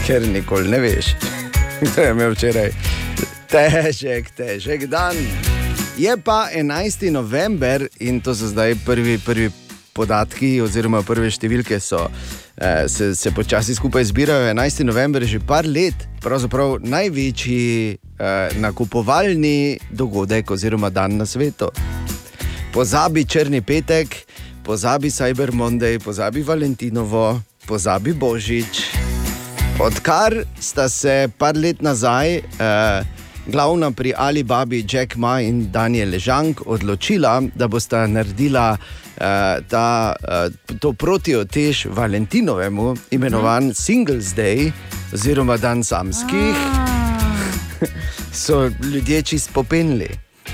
ker nikoli ne veš. To je imel včeraj težek, težek dan. Je pa 11. november in to so zdaj prvi, prvi podatki, oziroma prve številke so, eh, se, se počasi skupaj zbirajo. 11. november je že par let, pravzaprav največji eh, nakupovalni dogodek oziroma dan na svetu. Pozabi črni petek, pozabi Cyber Monday, pozabi Valentinovo, pozabi Božič. Odkar sta se par let nazaj eh, glavna pri Alibabi, Jack Ma in Daniel Žank odločila, da bosta naredila eh, ta, eh, to protiotež Valentinovemu, imenovan Singles Day oziroma Dan samskih, so ljudje čist popenili.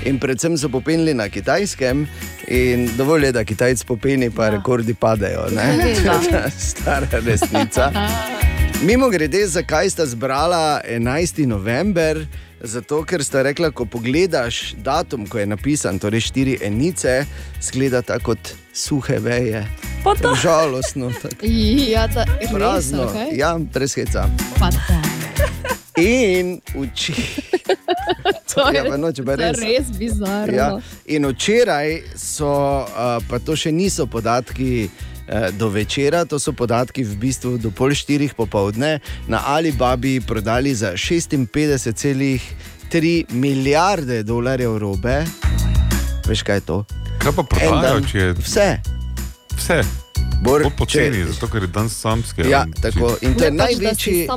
In predvsem so popenili na kitajskem, in dovolj je, da Kitajci popeni, pa rekordi padajo. ne? Seveda. Stara resnica. Mimo grede, zakaj sta zbrala 11. november? Zato, ker sta rekla, ko pogledaš datum, ko je napisan, torej štiri enice, zgleda tako kot suhe veje. To. Žalostno, tako Ja, ta, res, prazno. okay. Ja, brez heca. Pa da. In uči. To je, Ja, je res. res bizarno. Ja. In včeraj so, uh, pa to še niso podatki do večera, to so podatki v bistvu do pol štirih popovdne na Alibabi prodali za 56,3 milijarde dolarjev robe. Veš kaj je to? Kaj pa prodajajo, dan. če je Vse. vse? Bor, Bolj poceni, če- zato ker je dan samski. Ja, tako. In to je Ne, pač, si največji.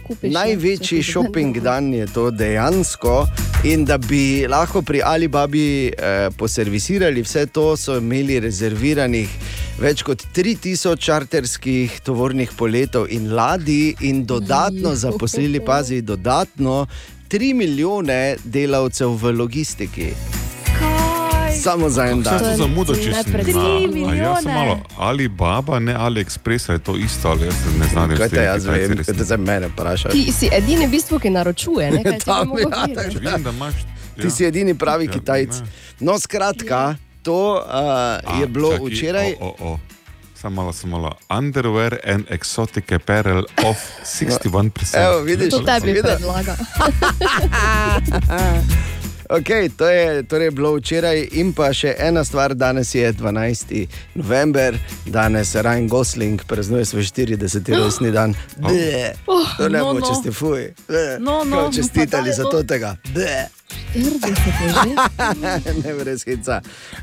kupiš, ne, Največji si shopping dan- dan je to dejansko. In da bi lahko pri Alibabi eh, poservisirali vse to, so imeli rezerviranih več kot 3000 čarterskih tovornih poletov in ladij, in dodatno zaposlili, pazi, dodatno 3 milijone delavcev v logistiki. Samo za en dan. to zamudo, če si na a ja, malo ali Baba, ne AliExpress, je to isto, ali jaz ne znam. Kaj te jaz vem, kaj te za mene vprašaš? Ti si edini, v bistvu, ki naročuje. Ne, kaj ti Tam, ja. Če vidim, da imaš. Ti si edini pravi Ja, Kitajc. No, skratka, to uh, je bilo čakaj, včeraj. O, o, o. Samo malo, samo malo. Underwear and exotic apparel of 61%. Evo, vidiš, To tebi predlaga. Okay, to je torej bilo včeraj, in pa še ena stvar, danes je 12. november, danes Ryan Gosling praznuje svoj 40. rojstni dan. Bleh. Oh, To ne no, bo, no. če ste fuj. Bleh. No, no, Čestitali za to. tega. Bleh. 40 je ne brez hica.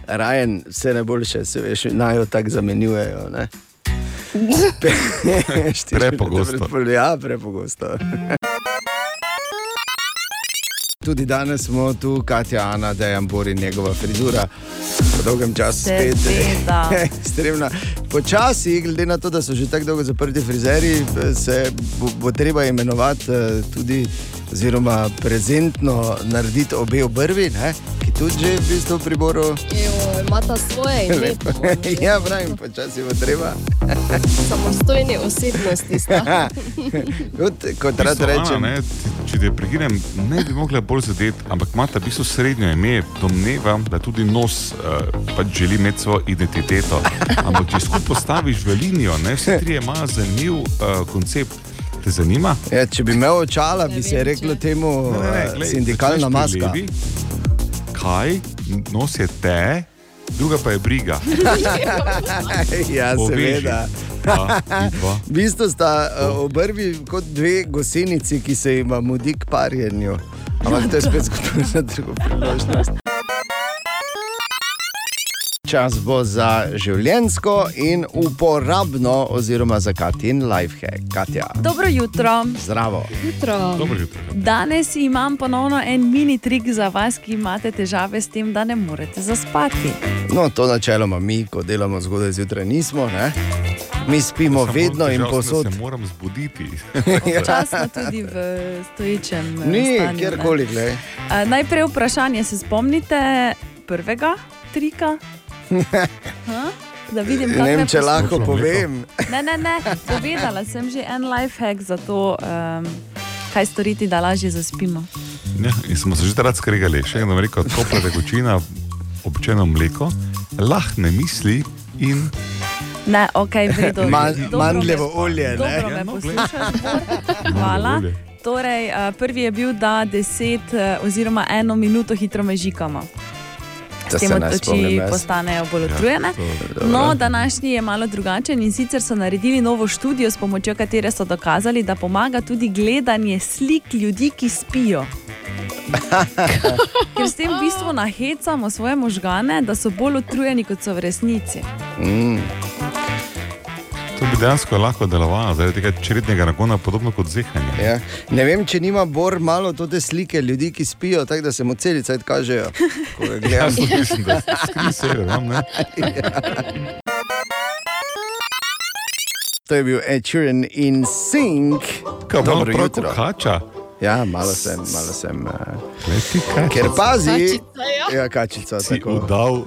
Ryan, vse najboljše, se veš, naj jo tako zamenjujejo. ne. Prepogosto. Ja, prepogosto. Tudi danes smo tu, Katja, Ana, Dejan Bor in njegova frizura. Po dolgem času spet Seveda. ekstremna. Počasi, glede na to, da so že tako dolgo zaprti frizeri, se bo, bo treba imenovati eh, tudi, oziroma prezentno narediti obe obrvi, ne? ki tudi že v bistvu v priboru. Evo, Imata svoje ime. ja, pravim, počasi bo treba. Samostojni osebnosti kot, kot rad bistvu, Ana, rečem. ne, če te prekinem, ne bi mogla bolj zadeti, ampak ima ta v bistvu srednjo ime, domnevam, da tudi nos uh, pač želi imeti svojo identiteto. Ampak če skupaj postaviš v linijo, ne, vsi trije imajo zanimiv uh, koncept. Te zanima? Ja, če bi imel očala, bi se reklo temu Ne, ne, eh, glej, sindikalna maska. levi, Kaj, nos je te, druga pa je briga. ja, Poveži. seveda. V bistvu sta uh, obrvi kot dve gosenici, ki se jima mudi k parjenju. Ampak to je spet zgodba za drugo priložnost. Čas bo za življensko in uporabno, oziroma za Katin lifehack. Katja, Dobro jutro. zdravo. Jutro. Dobro jutro. Danes imam ponovno en mini trik za vas, ki imate težave s tem, da ne morete zaspati. No, to načeloma mi, ko delamo zgodaj zjutraj, nismo. Ne? Mi spimo Samo vedno in posod. Se moram zbuditi. Časno tudi v stoječem eh, Ni, stanju, ne. kjerkoli, glej. A, Najprej vprašanje, se spomnite prvega trika? Ha? Da vidim, Ne kako vem, me če lahko povem. Ne, ne, ne, povedala sem že en life hack za to, um, kaj storiti, da lažje zaspimo. Ja, smo se že takrat skregali, še eno rekel, topla tekočina, običajno mleko, lahne misli in Ne, ok, vredo. Man- mandljevo olje, ne? Dobro Ja, me no, poslušaš. Hvala. Torej, eh, prvi je bil, da 10 eh, oziroma eno minuto hitro mežikamo. Da S tem se ne oči postanejo bolj Ja, utrujene. dobro. No, današnji je malo drugačen in sicer so naredili novo študijo, s pomočjo katere so dokazali, da pomaga tudi gledanje slik ljudi, ki spijo. Ker s tem v bistvu nahecamo svoje možgane, da so bolj utrujeni, kot so v resnici. Mm. To bi dejansko lahko delovalo, zaradi tega črednega nagona, podobno kot zehanje. Ja. Ne vem, če nima Bor malo te slike ljudi, ki spijo, tako da se mu celi cajt kažejo. ko ga gledam. Jaz tudi mislim, da skri sever, vam ne. To je bil Ed Sheeran in Sink. Kaj, malo Dobro prav jutro. kot kača. Ja, malo sem, malo sem. Uh, ker pazi, Kačica, ja. ja, kačica. Si tako. udal.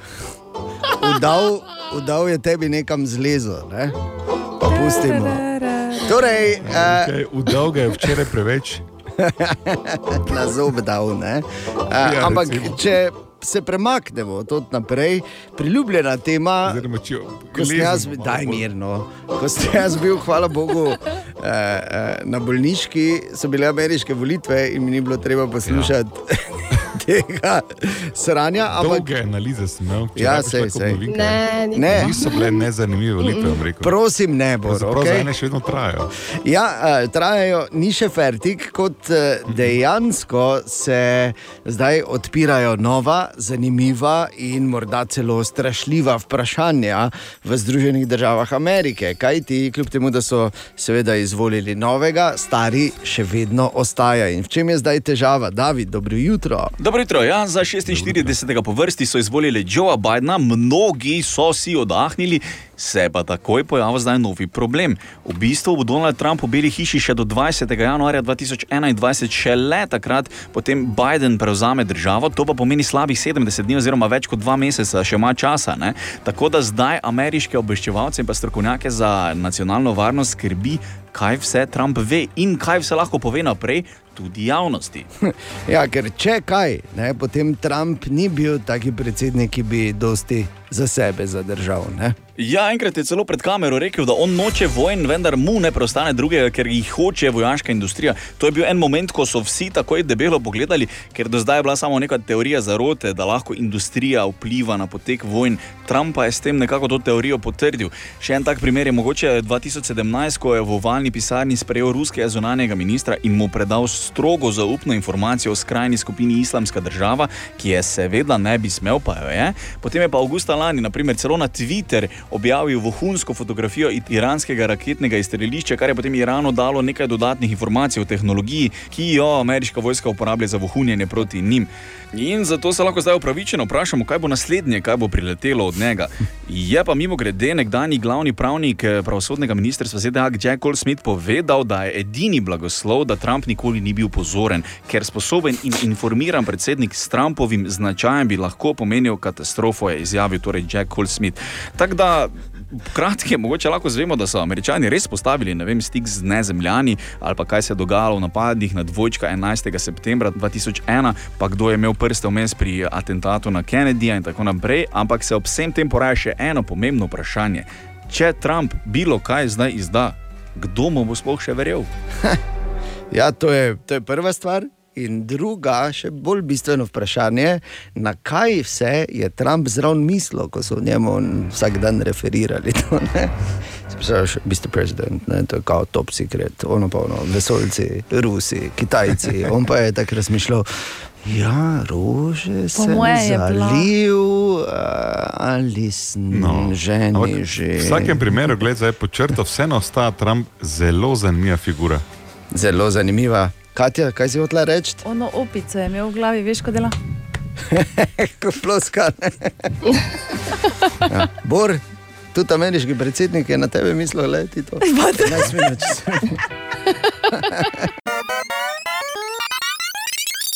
Udal, udal je tebi nekam zlezo. Ne? Pa pustimo. Torej, uh, Okay, udal ga je včeraj preveč. na zob dal. Ne? Uh, Ja, ampak recimo. če se premaknemo od naprej, priljubljena tema. Oziroma, če Ko sem jaz, malo daj mirno. Ko sem jaz bil, hvala Bogu, eh, eh, na bolniški, so bile ameriške volitve in mi ni bilo treba poslušati ja. Tega sranja. Ampak Dolge analize sem imel, če Ja, sej, sej. Ne, ni Ne. Niso bile nezanimive volitve, vam rekel. prosim, ne bo. Pravzaprav za Okay? ene še vedno trajajo. Ja, eh, trajajo, ni še fertik, kot eh, dejansko se zdaj odpirajo nova, zanimiva in morda celo strašljiva vprašanja v Združenih državah Amerike. Kaj ti, kljub temu, da so seveda izvolili novega, stari še vedno ostaja. In v čem je zdaj težava? David, dobro jutro. Dobro jutro. Ja, za 46. po vrsti so izvolili Joea Bidna, mnogi so si oddahnili. Se pa takoj pojavil zdaj novi problem. V bistvu bo Donald Trump v Beli hiši še do 20. januarja 2021, šele takrat potem Biden prevzame državo, to pa pomeni slabih 70 dni oziroma več kot dva meseca, še ima časa. Ne? Tako da zdaj ameriške obveščevalce in pa strokovnjake za nacionalno varnost skrbi, kaj vse Trump ve in kaj vse lahko pove naprej, tudi javnosti. Ja, ker če kaj, ne, potem Trump ni bil taki predsednik, ki bi dosti za sebe zadržal. Ne? Ja, enkrat je celo pred kamero rekel, da on noče vojn, vendar mu ne preostane drugega, ker jih hoče vojaška industrija. To je bil en moment, ko so vsi takoj debelo pogledali, ker do zdaj je bila samo neka teorija zarote, da lahko industrija vpliva na potek vojn. Trump pa je s tem nekako to teorijo potrdil. Še en tak primer je mogoče 2017, ko je v ovalni pisarni sprejel ruskega zunanjega ministra in mu predal strogo zaupno informacijo o skrajni skupini Islamska država, ki je seveda ne bi smel, pa jo je. Potem je pa avgusta lani, naprimer, celo na Twitter objavil vohunsko fotografijo iranskega raketnega izstrelišča, kar je potem Iranu dalo nekaj dodatnih informacij o tehnologiji, ki jo ameriška vojska uporablja za vohunjenje proti njim. In zato se lahko zdaj upravičeno vprašamo, kaj bo naslednje, kaj bo priletelo od njega. Je pa mimo grede nekdani glavni pravnik eh, pravosodnega ministrstva ZDA Jack Goldsmith povedal, da je edini blagoslov, da Trump nikoli ni bil pozoren, ker sposoben in informiran predsednik s Trumpovim značajem bi lahko pomenil katastrofo, je izjavil torej Jack Goldsmith. Tako da kratke, mogoče lahko zvemo, da so američani res postavili ne vem, stik z nezemljani ali kaj se je dogajalo v napadih na dvojčka 11. septembra 2001, pa kdo je imel prste vmes pri atentatu na Kennedyja in tako naprej. Ampak se ob vsem tem poraja še eno pomembno vprašanje. Če Trump bilo kaj zdaj izda, kdo mu bo sploh še verjel? Ja, to je, to je prva stvar. In druga, še bolj bistveno vprašanje, na kaj vse je Trump zraven mislil, ko so o njemu vsak dan referirali. To, ne? Se pravi, Mr. President, ne? to je kao top secret, ono pa ono, vesoljci, Rusi, Kitajci. On pa je tako razmišljal. Ja, rože sem zalil, uh, ali sem no. ženi že. V vsakem primeru, gledaj, počrta, vseeno ostaja Trump zelo zanimiva figura. Zelo zanimiva. Katja, kaj si hotela reči? Ono opico je imel v glavi, veš, kot dela. Kot ploska. ja. Bor, tudi ameriški predsednik je na tebe mislil, da ti to. Ne smeš.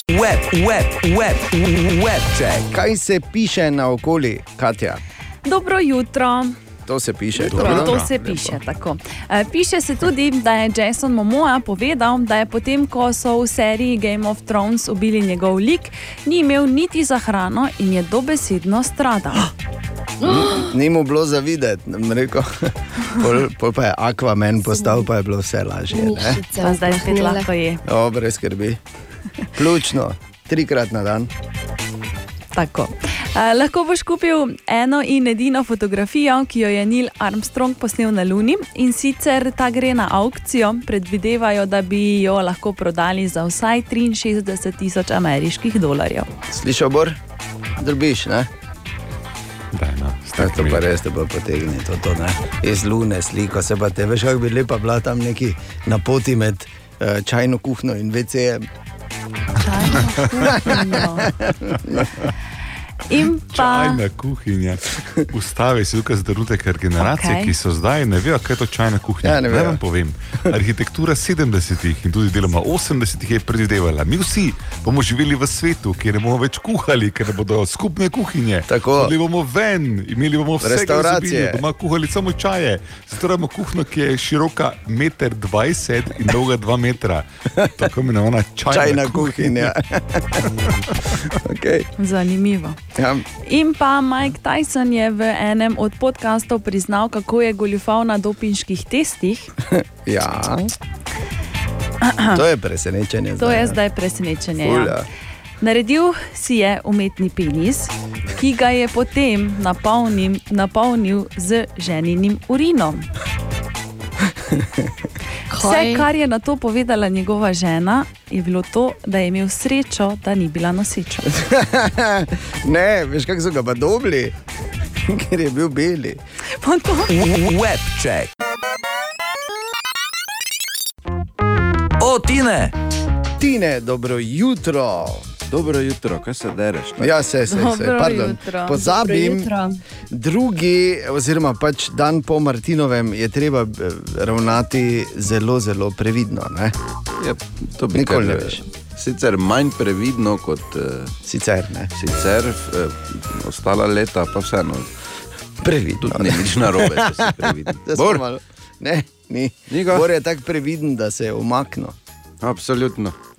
Web, web, web, web check. Kaj se piše na okoli, Katja? Dobro jutro. To se piše. Dobro, to se piše tako. E, Piše se tudi, da je Jason Momoa povedal, da je potem, ko so v seriji Game of Thrones ubili njegov lik, ni imel niti za hrano in je dobesedno stradal. Ni, ni mu bilo za videti, rekel. Pol, pol pa je Aquaman postal, pa je bilo vse lažje. ne? Pa zdaj spet lahko je. O, brez skrbi. Ključno, trikrat na dan. Tako. Uh, lahko boš kupil eno in edino fotografijo, ki jo je Neil Armstrong posnel na Luni, in sicer ta gre na aukcijo. Predvidevajo, da bi jo lahko prodali za vsaj 63 tisoč ameriških dolarjev. Slišal bor? Drbiš, ne? Daj, no, to pa res te bo potegnil, to, to ne. Iz lune sliko se pa te, veš, kako bi lepa bila tam neki na poti med uh, čajno kuhno in WC-jem. In pa. Čajna kuhinja. Ustavi se tukaj zdrute, ker generacije, okay. ki so zdaj, ne vejo, kaj je to čajna kuhinja. Ja, ne vam povem. Arhitektura 70-ih in tudi deloma 80-ih je predvidevala. Mi vsi bomo živeli v svetu, kjer ne bomo več kuhali, ker ne bodo skupne kuhinje. Tako. Hodili bomo ven, imeli bomo vse Restauracije. doma kuhali samo čaje. Zato imamo kuhno, ki je široka 1,20 m in dolga 2 metra. Tako imenovana čajna, Čajna kuhinja. okay. Zanimivo. Ja. In pa Mike Tyson je v enem od podkastov priznal, kako je goljufal na dopinških testih. ja. To je presenečenje. To je ne? zdaj presenečenje. Ful, Ja. ja. Naredil si je umetni penis, ki ga je potem napolnil, napolnil z ženinim urinom. Vse, kar je na to povedala njegova žena, je bilo to, da je imel srečo, da ni bila noseča. ne, veš, kako so ga pa dobili, ker je bil beli. Web check. O, Tine! Tine, dobro jutro. Dobro jutro, kaj se dereš? Ja, se, se, se. Pardon. jutro. Pozabim, drugi, oziroma pač dan po Martinovem, je treba eh, ravnati zelo, zelo previdno. Ne? Ja, to bi Nikoli kar, ne veš. Sicer manj previdno kot uh, sicer, ne. sicer uh, ostala leta, pa vseeno. Previdno. Tudi ni nič narobe, če si previden. Bor, Ne, ni. Bor je tako previden, da se je umaknil. Absolutno.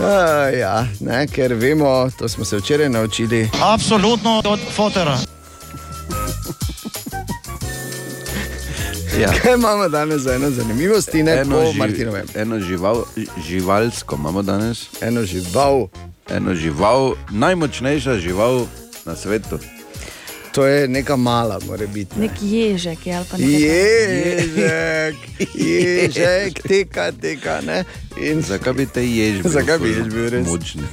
A, ja, ne, ker vemo, to smo se včeraj naučili. Absolutno od fotera. Ja. Kaj imamo danes za eno zanimivost, ne Eno, po Martinovem? eno žival, živalsko imamo danes. Eno žival. Eno žival, najmočnejša žival na svetu. To je neka mala, mora biti. Nek ježek je ali pa nekaj. Ježek, ježek, teka, teka. Ne? In zakaj bi te jež bil? Zakaj bi jež bil res? Močni.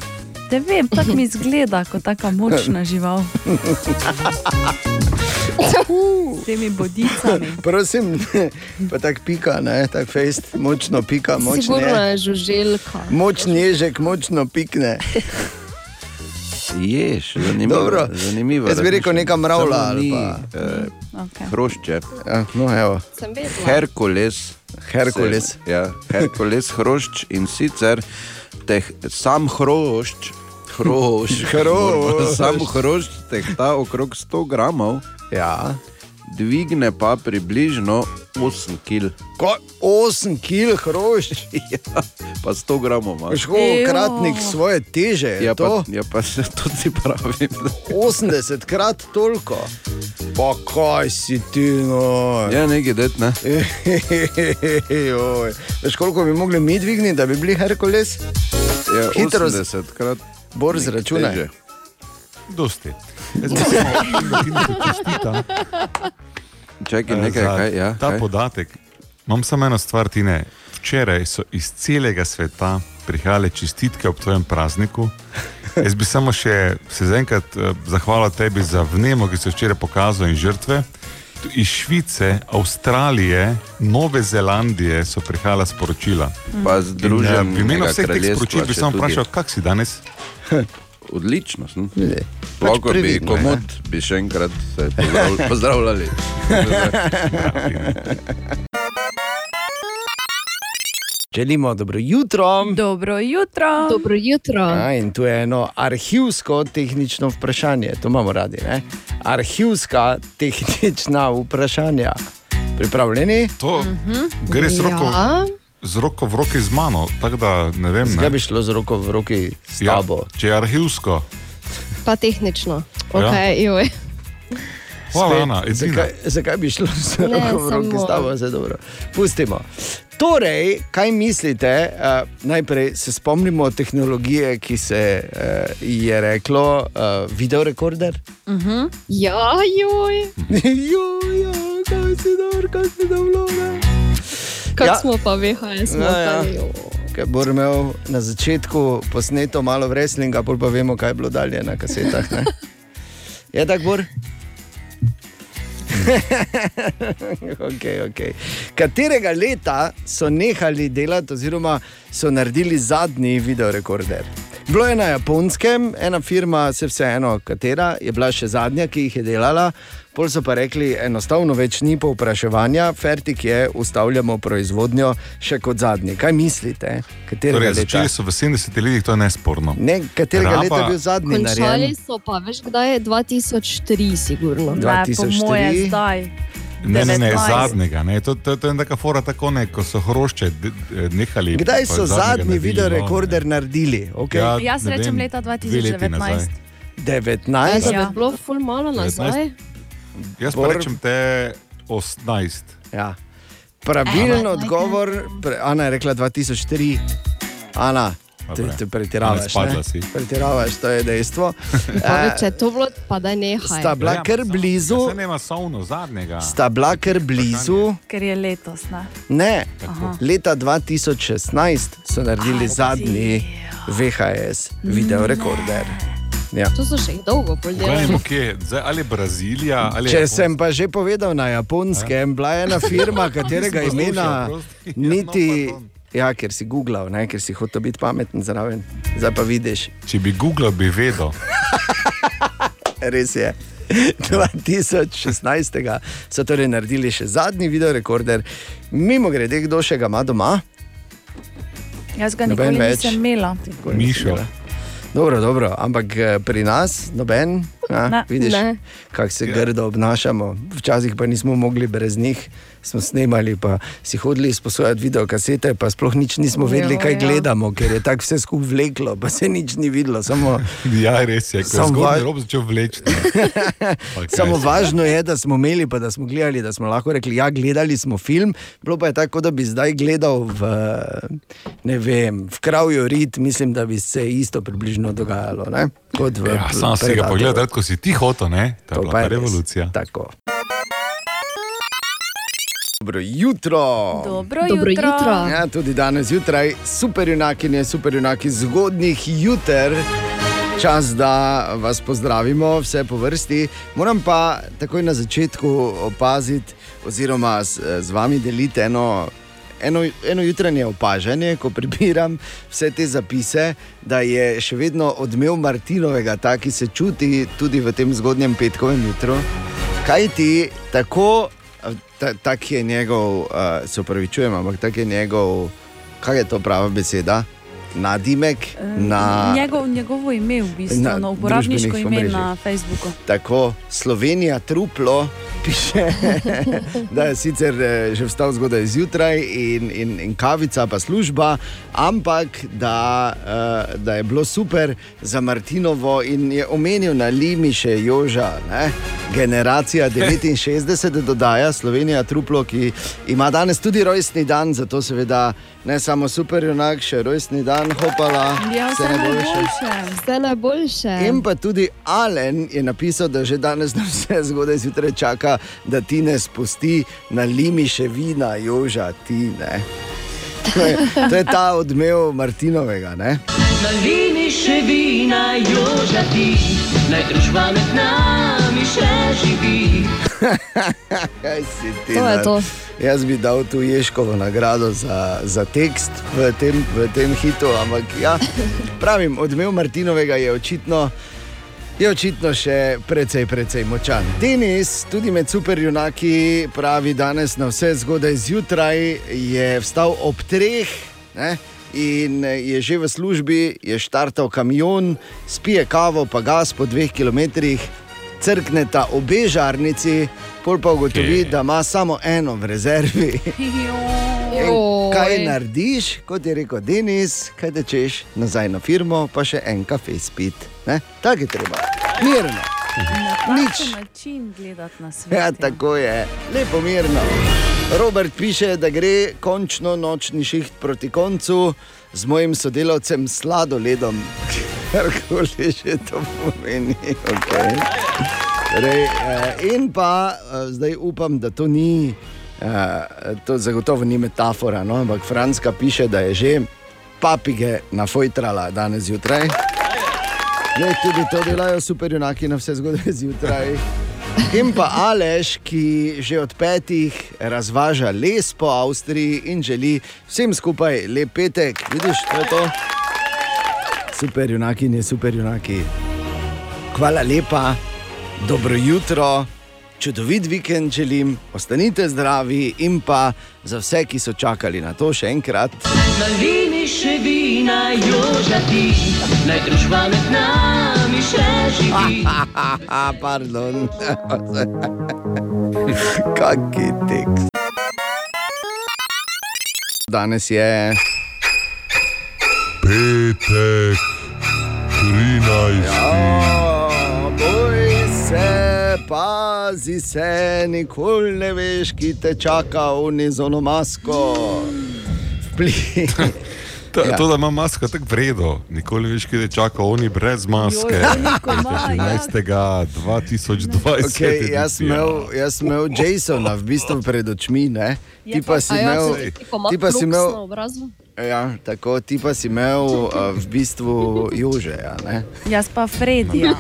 Ne vem, tako mi izgleda kot taka močna žival. S temi bodicami. Prosim, pa tako pika, ne, tako fejst, močno pika, močno. Sigurno je žuželka. Močni ježek, močno pikne. Jež, zanimivo. Dobro. zanimivo Jaz bi rekel neka mravlja Samo ali pa- eh, Okay. Hrošče. Ja, no, evo. Herkules. Herkules. Se, ja, Herkules hrošč in sicer teh, sam hrošč Hrošč. Hrošč. Sam hrošč tehta okrog 100 gramov. Ja. Dvigne pa približno 8 kg. Ko, 8 kg hrošč. ja, pa 100 gramov imaš. Veš, koliko kratnik svoje teže Ja, to? pa, ja, pa se to ti pravim. 80 krat toliko. Pa kaj si ti, no? Ja, nekaj det, ne. Veš, koliko bi mogli mi dvigniti, da bi bili Herkules? Ja, Hitro z- 80 krat. Bor zračunaj. Dosti. Bi samo Tine ti čestitam. Čakaj, Eh, nekaj, za kaj, ja, Ta kaj? podatek. Imam samo eno stvar, Tine. Včeraj so iz celega sveta prihajale čestitke ob tvojem prazniku. Jaz bi samo še se zaenkrat eh, zahvalil tebi za vnemo, ki si včeraj pokazal in žrtve. Iz Švice, Avstralije, Nove Zelandije so prihajala sporočila. Pa eh, Združenega V imenu vseh teh sporočil bi samo vprašal, kak si danes? Odlično sem. Pač Lahko bi previdno, ne. komod, bi še enkrat se pozdrav- pozdravljali. Želimo dobro jutro. Dobro jutro. Dobro jutro. Ja, in tu je eno arhivsko tehnično vprašanje, to imamo radi. Ne? Arhivska tehnična vprašanja. Pripravljeni? To gre z roko, Ja. Z roko v roki z mano, da ne vem. Zakaj Ne. bi šlo z roko v roki s Ja, tabo? če je arhivsko, Pa tehnično. Ja. Okay, joj. hvala, Spet, Ana, edina. zakaj, zakaj bi šlo z Ne, roko v roki s tabo? Vse dobro. Pustimo. Torej, kaj mislite? Uh, najprej se spomnimo tehnologije, ki se uh, je reklo uh, videorekorder. Uh -huh. Ja, joj. jo, ja, kaj si dobro, kaj si dobro. Kako Ja. smo pa VHS Ja, ja. Ker bo imel na začetku posneto malo wrestlinga, pa vemo, kaj je bilo dalje na kasetah. Ne? Je tako, Bor? okay, okay. Katerega leta so nehali delati, oziroma so naredili zadnji videorekorder? Bilo je na japonskem, ena firma, se vseeno, katera je bila še zadnja, ki jih je delala. Pol so pa rekli, enostavno več ni povpraševanja, Fertik je, ustavljamo proizvodnjo še kot zadnji. Kaj mislite? Katerega Torej, leta? začeli so v 70 letih, to je nesporno. Ne, katerega Raba- leta je bil zadnji Končali narejen? so pa, veš, kdaj je 2003, sigurno. Ne, po 2003. moje zdaj. Ne, ne, ne, 19. zadnjega. Ne. To, to, to je neka fora, tako ne, ko so hrošče nehali. Kdaj so zadnji naredili, videorekorder naredili? Okay. Ja, Jaz ne rečem vem, leta dve leti 2019. nazaj. 19. Ja, Ja. bi bilo ful malo nazaj. Jaz pa Bor- rečem te 18. Ja. Pravilen odgovor, pre, Ana je rekla 2003. Ana, te, te pretiravaš. Ne? Pretiravaš, to je dejstvo. Če to bilo, pa da nehaj. Sta bila kar blizu, Se nema savno zadnjega. sta bila kar blizu. Ker je letos. Ne? Ne, leta 2016 so naredili zadnji VHS videorekorder. Ja. To so še jih dolgo kje, zdaj, ali Brazilija, ali Če Japonska? sem pa že povedal na japonskem, bila je ena firma, katerega imena poslušal, prosti. niti. Ja, no, Ja, ker si googlal, ne, ker si hotel biti pameten zraven. Zdaj pa vidiš, Če bi Google bi vedel. res je. 2016 so torej naredili še zadnji videorekorder. Mimo grede, kdo še ga ima doma? Jaz ga nikoli nisem imela. Mišo. Dobro, dobro, ampak eh, pri nas noben, Ne. a, vidiš, Ne. kako se grdo obnašamo. Včasih pa nismo mogli brez njih, smo snemali, pa si hodili izposojati videokasete, pa sploh nič nismo vedeli, Jo, kaj ja. gledamo, ker je tako vse skupaj vleklo, pa se nič ni videlo. Samo, Ja, res je, ko zgodnji va- začel vleči. Samo važno je, da smo imeli, pa da smo gledali, da smo lahko rekli, ja, gledali smo film, bilo pa je tako, da bi zdaj gledal v, ne vem, v kravju rit, mislim, da bi se isto približno dogajalo. Ne? Kot v Ja, sam si ga Predatoru. pogledal, ko si ti hotel, ne? To je To bila je revolucija. Tako. Dobro jutro. Dobro, Dobro jutro. jutro. Ja, tudi danes zjutraj, super junakinje, super junaki zgodnih juter. Čas, da vas pozdravimo, vse po vrsti. Moram pa takoj na začetku opaziti, oziroma z, z vami deliti eno, eno, eno jutranje opažanje, ko prebiram vse te zapise, da je še vedno odmev Martinovega, ta, ki se čuti tudi v tem zgodnjem petkovem jutru. Kaj ti tako, ta, tak je njegov, uh, se upravičujem, ampak tak je njegov, kaj je to prava beseda? nadimek na. Njegov, njegovo ime, v bistvu, Na na uporabniško ime omrežjih. na Facebooku. Tako Slovenija truplo piše, da je sicer eh, že vstal zgodaj zjutraj in, in, in kavica pa služba, ampak da, eh, da je bilo super za Martinovo in je omenil na Limiše Joža. Ne? Generacija 69 dodaja Slovenija truplo, ki ima danes tudi rojstni dan, zato seveda ne samo super junak, še rojstni dan, hopala. Ja, vse najboljše. Vse najboljše. In pa tudi Alen je napisal, da že danes na vse zgodaj zjutraj čaka, da ti ne spusti na limiše vina, joža, ti ne. To je, to je ta odmev Martinovega. Ne? Na liniji še vina, jožati, naj družba med nami še živi. Kaj si ti? To je to. Jaz bi dal tu Ješkovo nagrado za, za tekst v tem, v tem hitu, ampak ja, pravim, odmev Martinovega je očitno. Je očitno še precej, precej močan. Denis, tudi med superjunaki, pravi danes na vse zgodaj zjutraj, je vstal ob treh ne, in je že v službi, je štartal kamion, spije kavo, pa gas po dveh kilometrih, crkneta obe žarnici, pol pa ugotovi, okay. da ima samo eno v rezervi. Kaj narediš, kot je rekel Denis, kaj tečeš nazaj na firmo, pa še en kafe spit. Ne? Tako je treba, mirno. Na Nič. način gledati na svet. Ja, tako je, lepo mirno. Robert piše, da gre končno nočni šiht proti koncu z mojim sodelavcem Sladoledom, karkoli že to pomeni. Okay. Torej, eh, in pa eh, zdaj upam, da to ni, eh, to zagotovo ni metafora, no? ampak Franska piše, da je že papige nafojtrala danes zjutraj. Ne, tudi to delajo superjunaki na vse zgodbe zjutraj. In pa Aleš, ki že od petih razvaža les po Avstriji in želi vsem skupaj lep petek. Vidiš, to je to? Superjunaki, ne superjunaki. Hvala lepa, dobro jutro, čudovit vikend želim, ostanite zdravi in pa za vse, ki so čakali na to še enkrat. Na liniji še vina, jožati, naj družba med nami še živi. Pardon. Kaki tekst. Danes je Petek, 13. Ja, boj se, pazi se, nikoli ne veš, ki te čaka v zono masko. Vpli. To, Ja. ja. to, da ima maska tako vredno, nikoli ne veš, kje te čaka, oni brez maske. Joj, veliko ima, ja. 14. 2020. Okay, jaz sem imel, jaz sem imel Jasona v bistvu pred očmi, ne? ti pa si ja, imel. ti pa si imel? Ja, tako ti pa si imel uh, v bistvu Jožeja. ne. Jaz pa Fredija.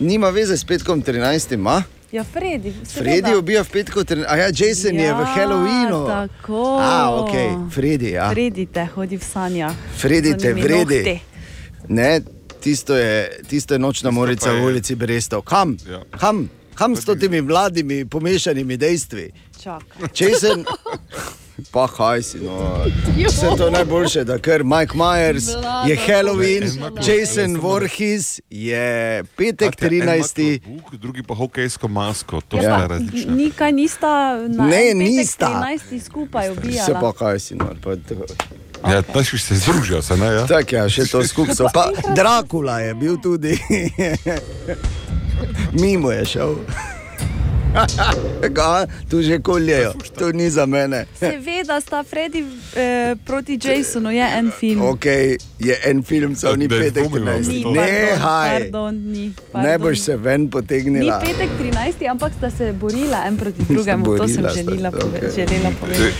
Nima veze s petkom 13. Ma? Ja, Fredi. Fredi ubija v petku 13. A ja, Jason ja, je v Halloweenu. Tako. A, ok, Fredi. Ja. Fredi te hodi v sanjah. Fredi te vredi. nohti. Ne, tisto je, tisto je nočna morica v ulici Brestov. Kam? Ja. Kam? Kam s temi mladimi pomešanimi dejstvi? Čakaj. Jason, pa kaj si. No. Vse to je najboljše, da ker Mike Myers je Halloween, Jason Voorhees je petek Tako, en ima 13. klobuk, Drugi pa hokejsko masko, to Ja. ja. Sta različna. Nikaj nista na Ne, nista. 13 skupaj Se ubijala. pa kaj si. No, pa, tako. Ja, taši se združijo, se ne? Ja? Tako ja, še to skupaj. so. Pa Drakula je bil tudi. Mimo je šel. Ga, tu že koljejo, to ni za mene. Seveda sta Freddy eh, proti Jasonu, je en film. Ok, je en film, so ni Ne petek dvomimo v 13. to. Ne, haj. Pardon, ni. Ne Pardon. boš se ven Ni potegnila. petek 13, ampak sta se borila en proti drugemu, to sem borila sta, okej. želela povedati.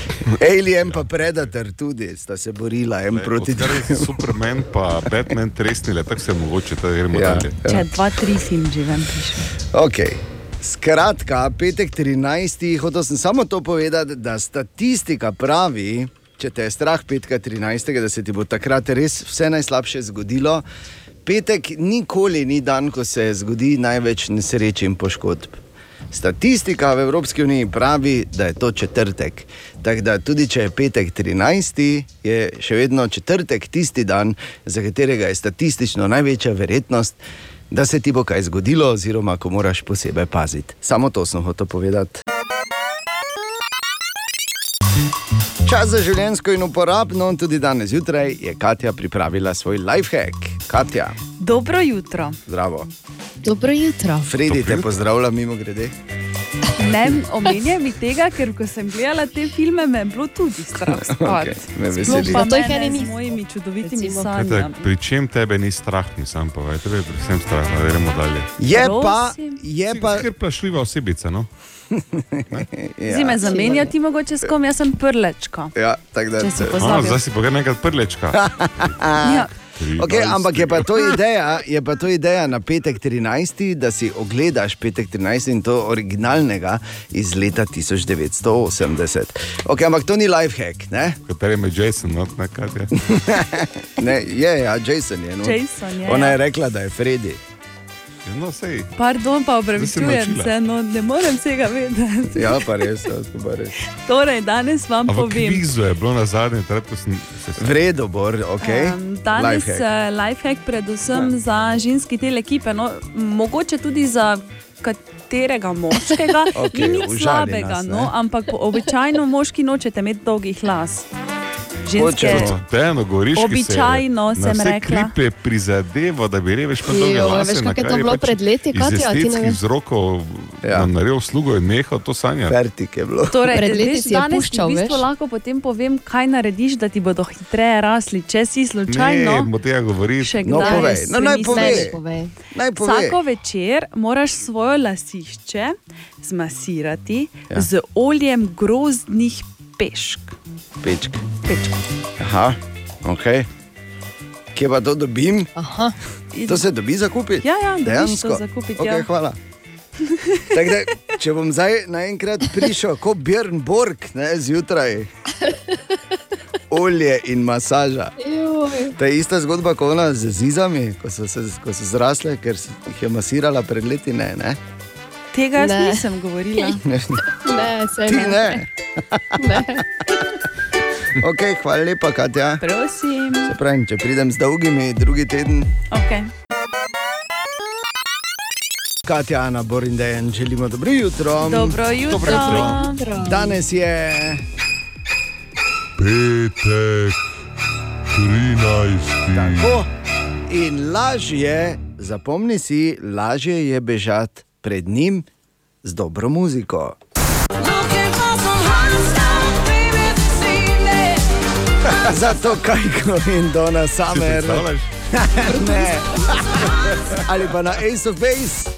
Alien pa Predator tudi sta se borila en proti Odkar je drugemu. Superman pa Batman tresnile, tako se mogoče, da gremo Ja, ja. dalje. Če dva, tri film že ven piše. Okay. Skratka, petek 13. Hotel sem samo to povedati, da statistika pravi, če te je strah petka 13., da se ti bo takrat res vse najslabše zgodilo. Petek nikoli ni dan, ko se zgodi največ nesreč in poškodb. Statistika v Evropski uniji pravi, da je to četrtek. Tako da tudi če je petek 13, je še vedno četrtek tisti dan, za katerega je statistično največja verjetnost, da se ti bo kaj zgodilo, oziroma ko moraš posebej paziti. Samo to sem hotel povedati. Čas za življensko in uporabno, tudi danes zjutraj je Katja pripravila svoj lifehack. Katja, Dobro jutro. zdravo. Dobro jutro. Fredi te pozdravlja mimo grede. Ne omenjaj mi tega, ker ko sem gledala te filme, me je bilo tudi strah. Okej, me Sploh veseli. pa Zato jih eni z niso. mojimi čudovitimi sanjami. Pri čem tebe ni strah, mi sam povej, tebe je predvsem strah, da gremo dalje. Je pa, je pa. Ker plašljiva osebica, no? Ja. Zime zamenjati mogoče s kom, jaz sem prlečka. Ja, tako da A, pozabil. zdaj si pogledaj nekaj prlečka. Ja. Okay, ampak je pa, to ideja, je pa to ideja na petek 13, da si ogledaš petek 13 in to originalnega iz leta 1980. Okay, ampak to ni lifehack, ne? Kateri je Jason, no, nekaj je. ne je, ja, Jason je. No. Jason je, Ona ja. je rekla, da je Freddy. No, sej. Pardon, pa opravičujem se, no ne morem vsega vedeti. Ja, pa res, ja, to pa res. Torej, danes vam Ampak povem. kvizu je bilo na zadnji, takrat, ko sem se V redu, Bor, ok. Um, danes je Lifehack. lifehack predvsem ja. za ženski del ekipe, no, mogoče tudi za katerega moškega, Okej, ni nič slabega, nas, no, ampak običajno moški nočete imeti dolgih las. Ženske, Dejano, goriški Običajno se je sem rekla. klipe prizadeva, da bi revež pa dolge Jo, lase, veš, kako je to bilo pred leti, iz Katja, a ti ne estetskih veš? vzrokov ja. nam naredil slugo in nehal to sanjati. Fertik je bilo. Torej, Pred leti si je danes ti puščal, v bistvu veš. lahko potem povem, kaj narediš, da ti bodo hitreje rasli, če si slučajno. Ne, bo tega govoriti. Še kdaj No, naj premislil. pove. Naj pove. Vsako večer moraš svoje lasišče zmasirati Ja. ja. z oljem grozdnih pešk. Pečk. Pečk. Aha, ok. Kje pa to dobim? Aha. To se dobi za kupiti? Ja, ja, dobiš to Dejansko? za kupiti, Okay, ja. Hvala. Tak da, če bom zdaj naenkrat prišel kot Björn Borg ne, zjutraj, olje in masaža. To je ista zgodba kot ona z zizami, ko so, se, ko so zrasle, ker si jih je masirala pred leti. Ne, ne? Tega jaz Ne. nisem govorila. Ne, se Ti ne. ne. Okay, hvala lepa, Katja. Prosim. Se pravi, če pridem z dolgimi drugi teden. Okay. Katja, Ana, Borin, Dejan, želimo dobro jutro. Dobro jutro. Dobro jutro. Danes je Petek, 13. tako. In lažje, zapomni si, lažje je bežati pred njim z dobro muziko. Zato Kajko in Dona Summer. predstavljaš? ne. Ali pa na Ace of Base.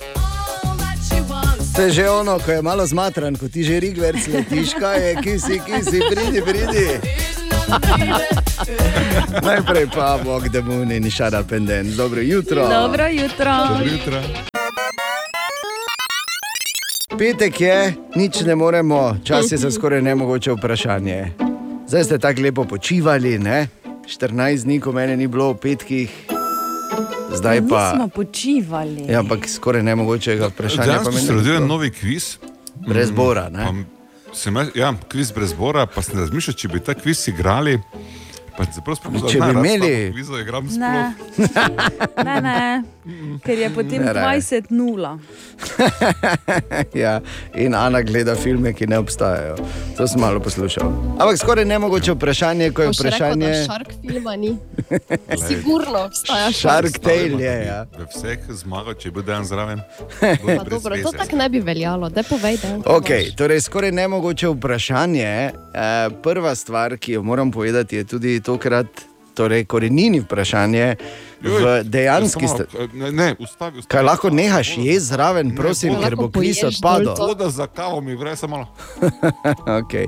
To je že ono, ko je malo zmatran, ko ti že rigverc letiš, kaj je, ki si, ki si, pridi, pridi. Najprej pa Bog da mu ne nišara penden. Dobro jutro. Dobro jutro. Dobro jutro. Petek je, nič ne moremo, čas je za skoraj nemogoče vprašanje. Zdaj ste tako lepo počivali, ne? 14 dni, ko mene ni bilo v petkih, zdaj pa. Nismo počivali. Ja, ampak skoraj nemogočega vprašanja. pa Dejansko meni se rodil bilo. novi kviz. Brez Mm, bora, ne? pa Sem, ja, kviz brez bora, pa sem razmišljal, če bi ta kviz igrali. Pa se prav spoznal, Če bi imeli- Kvizo igram sploh. Ne. ne, ne, ker je potem Ne, ne. 20-0. ja, in Ana gleda filme, ki ne obstajajo. To sem malo poslušal. Ampak skoraj nemogoče vprašanje, ko je Boš rekel, vprašanje. da Shark filma ni. Sigurno obstaja Shark Tale je. Ja. V vseh zmagah, če bi dan zraven. Pa dobro, to tako ne bi veljalo, da povej, da Okay, torej, skoraj nemogoče vprašanje. Eh, prva stvar, ki jo moram povedati, je tudi tokrat torej, korenini vprašanje. V dejanski Samo, sta... Ne, ne, ustavi, ustavi. Kaj lahko nehaš jesti zraven, prosim, ker bo kviz odpadel. Voda za kavo mi gre samo okay.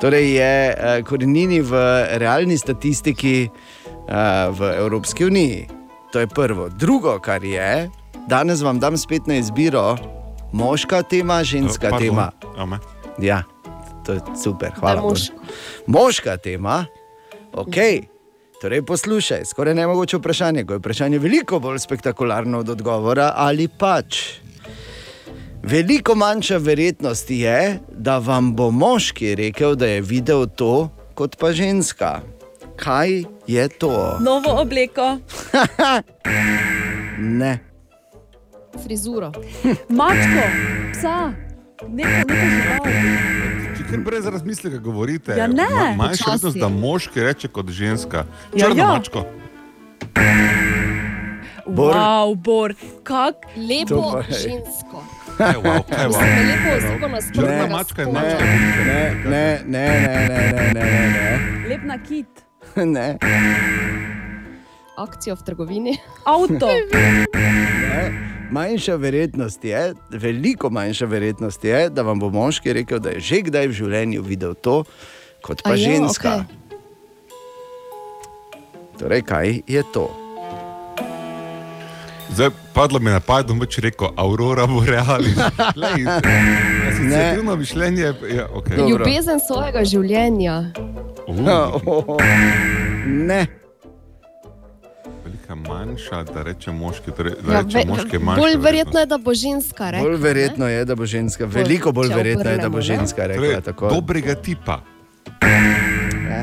Torej je uh, korenini v realni statistiki uh, v Evropski uniji. To je prvo. Drugo, kar je, danes vam dam spet na izbiro, moška tema, ženska Eh, Pardon, tema. Ja, to je super, hvala. Moško. Moška tema, ok. Torej, poslušaj, skoraj ne mogoče vprašanje, ko je vprašanje veliko bolj spektakularno od odgovora, ali pač. Veliko manjša verjetnost je, da vam bo moški rekel, da je videl to, kot pa ženska. Kaj je to? Novo obleko, Ne. Frizuro. mačko, psa, neko, neko žival. Kar brez razmisleka govorite, Ja, ne. ma- manjša verjetnost, da moški reče kot ženska. Ja, Črno ja. mačko. Bor. Wow, Bor, kak Lepo žensko. Kaj wow, kaj wow. Lepo nasprotnega Črna mačka je mačka. Ne, ne, ne, ne, ne, ne, ne, ne, lep nakit, ne. ne. Akcijo v trgovini. avto. Manjša verjetnost je, veliko manjša verjetnost je, da vam bo moški rekel, da je že kdaj v življenju videl to, kot pa A ženska. okej. Torej, kaj je to? Zdaj padlo mi je na pamet, da bom več rekel Aurora Borealis. Glej, Asociativno mišljenje je. Ja, okay. Dobro. Ljubezen svojega življenja. Uh, Ne. Manjša, da reče moški. Torej, da Ja, reče ve, moški manjša. bolj verjetno je, da bo ženska rekla. Bolj verjetno je, da bo ženska, veliko bolj verjetno je, da bo obrnemo, ne? ženska rekla Torej, tako. dobrega tipa. Ne.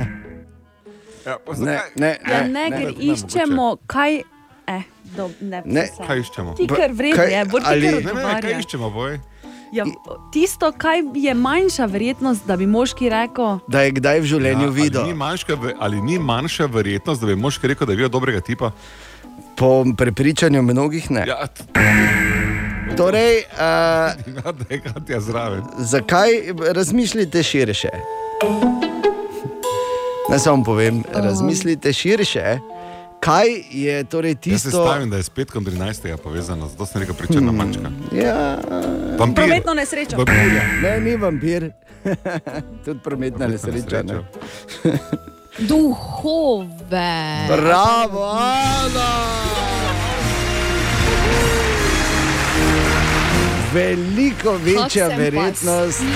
Ja, Ne, zakaj? ne, ja, ne, ne, ne, ker ne, iščemo, kaj. Eh, do, ne, Ne. Kaj iščemo? Ti kar je, bolj ti ali- kar Ne, ne, ne, kaj iščemo, boj? Ja, tisto, kaj je manjša verjetnost, da bi moški rekel, Da je kdaj v življenju Ja, videl. Ali ni, manjša, ve- ali ni manjša verjetnost, da bi moški rekel, da je videl dobrega tipa? Po prepričanju mnogih ne. Ja, Torej, uh, ja, zakaj razmišljate širše? Naj samo povem, razmislite širše. Kaj je torej Jaz se tisto? stavim, da je s petkom 13. povezano, zato sem rekel pričana hmm. mačka. Ja, Vampir. prometno nesrečo. Vampirja. ne, ni vampir, tudi prometna nesreča. Ne. Duhove. Bravo, Ana! Veliko večja verjetnost.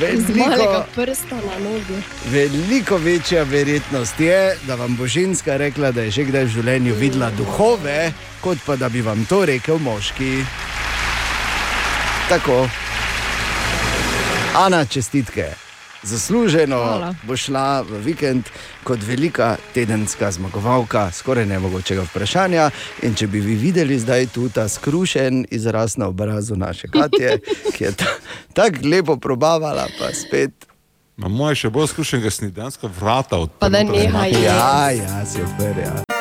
Veliko, veliko večja verjetnost je, da vam bo ženska rekla, da je že kdaj v življenju videla duhove, kot pa da bi vam to rekel moški. Tako. Ana, čestitke. Zasluženo Hvala. bo šla v vikend kot velika tedenska zmagovalka, skoraj nemogočega vprašanja. In če bi vi videli zdaj tu ta skrušen izraz na obrazu naše Katje, ki je ta, tako lepo probavala, pa spet. Moje še bolj skušen, ker sem dejansko vrata odprl. Pa da nehaj je. Ja, ja, si odprl.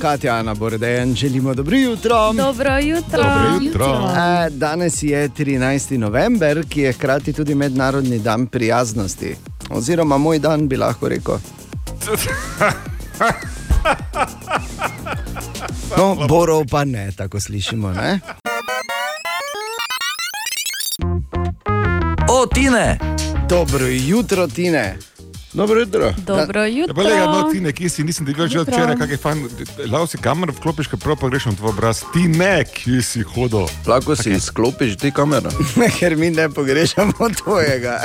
Katja, Ana Bordejan, želimo dobro jutro. Dobro jutro. Dobro jutro. E, danes je 13. november, ki je hkrati tudi mednarodni dan prijaznosti. Oziroma, moj dan bi lahko rekel. No, borov pa ne, tako slišimo. Ne? O, Tine! Dobro jutro, Tine. Dobro jutro. Dobro Ja, jutro. pa lega, no, ti nekje si nisem videl že včeraj, kak je fan. Lao si kamero vklopiš, kaj prav pa greš na tvoj obraz. Ti ne, kje si hodil. Lahko si izklopiš ti kamero. Ker mi ne pogrešamo tvojega.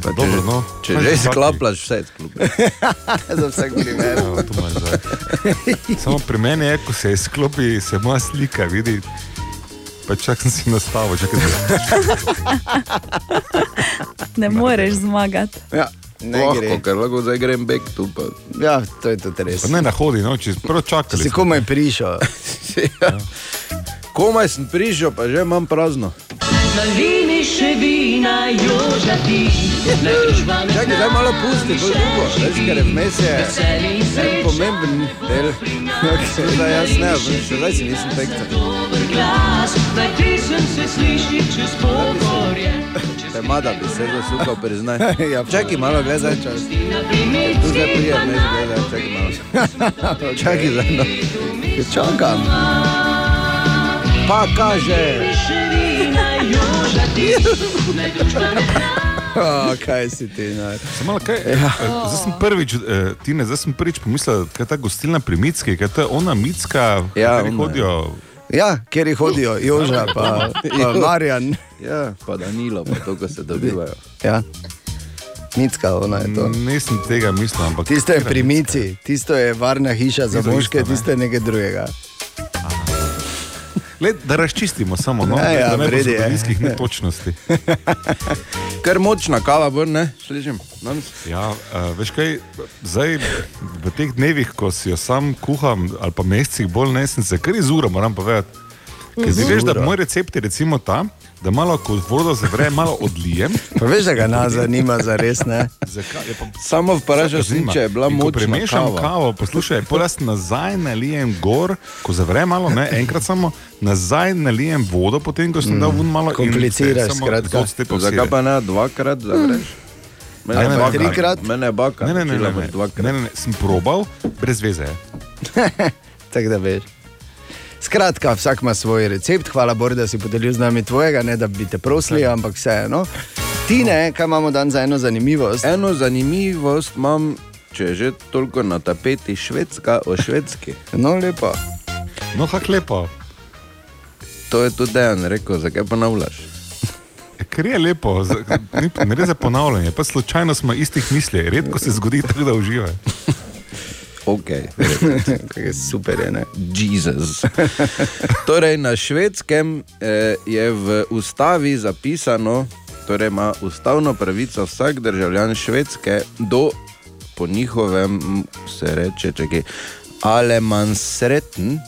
Pa če, Dobro, no. če že si sklaplaš, vse izklopiš. Za vsak primer. Zdaj. Samo pri meni je, ko se izklopi, se moja slika vidi. Pa čak sem si nastavil, čakaj. Ne moreš zmagati. Ja, ne Lahko, gre. ker lahko zdaj grem bek tu. Pa. Ja, to je tudi res. Pa ne na hodi, no, če prvo čakali. Si komaj prišel. ja. Komaj sem prišel, pa že imam prazno. Nalini še vina, družba ne Čakaj, daj malo pusti, bolj drugo. Veš, ker je vmes je en pomemben del. Okay, zdaj jaz ne, zdaj si nisem tekta. Pesem se sliši čez pogorje. Te mada bi se zasukal, priznaj. Ja, Čakaj malo, gledaj čas. Tu zdaj prije, ne gledaj, čakaj malo. Čakaj zdaj, no. Čakam. Pa kaže. Oh, kaj si ti, naj. Samo kaj. Ja. eh, Zdaj sem prvič, eh, Tine, zdaj sem prvič pomislil, kaj je ta gostilna pri Mitski, kaj je to ona Mitska, Ja, ja, ona je. Ja, kjer jih hodijo, Joža, pa, pa Marjan. Ja, pa Danilo, pa to, ko se dobivajo. Ja. Micka, ona je to. Nisem tega mislil, ampak. Tisto je pri Mici, tisto je varna hiša za moške, tisto je nekaj drugega. Led, da razčistimo samo, no, Ja, ja, da ne bo vredi je. zgodovinskih netočnosti. Kar močna kava, bo, ne, slišim. danes. Ja, uh, veš kaj, zdaj v teh dnevih, ko si jo sam kuham, ali pa mesecih bolj ne, sem se kar izuro, moram povedati. Ker zdaj veš, da moj recept je recimo ta, da malo ko vodo zavre, malo odlijem. Pa veš, da ga nas zanima za res, ne? Zakaj? Pa Samo vprašal sem, če je bila močna premešam kava. kavo, poslušaj, pol jaz nazaj nalijem gor, ko zavre malo, ne, enkrat samo nazaj nalijem vodo, potem ko sem Mm, dal ven malo. in kompliciraš, se skratka. Zakaj pa ne dvakrat zavreš? Mene Ne, ne, trikrat? Mene je baka. Ne, ne, ne, učila ne, boš ne, dvakrat. ne, ne, ne, sem probal, brez veze. je. Tako da veš. Skratka, vsak ima svoj recept, hvala Bogu, da si podelil z nami tvojega, ne da bi te prosili, ampak vseeno. Ti ne, kaj imamo dan za eno zanimivost? Eno zanimivost imam, če je že toliko na tapeti švedska o švedski. No, lepo. No, hak lepo. To je tudi Dejan rekel, zakaj ponavljaš? Ker je lepo, ne gre za ponavljanje, pa slučajno smo istih misli, redko se zgodi tako, da uživaš. Ok, super je. Ne? Jezus. torej, na švedskem eh, je v ustavi zapisano, torej ima ustavno pravico vsak državljan švedske do, po njihovem, se reče, čekaj, alemansreten.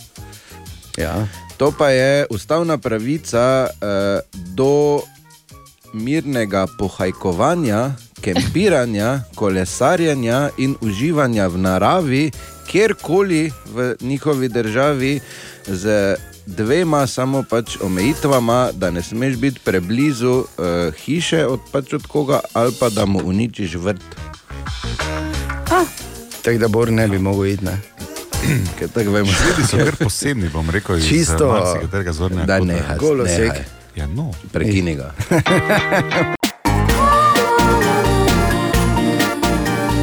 Ja. To pa je ustavna pravica eh, do mirnega pohajkovanja, kempiranja, kolesarjenja in uživanja v naravi, kjerkoli v njihovi državi, z dvema samo pač omejitvama, da ne smeš biti preblizu uh, hiše od, pač od koga, ali pa da mu uničiš vrt. Tako da Bor ne bi mogel iti. Ne? Ker tako vemo. Švedi so kar posebni, bom rekel, iz Čisto- zornega Daj, kota. nehaj, Golosek. Ja, no. Prekini ga.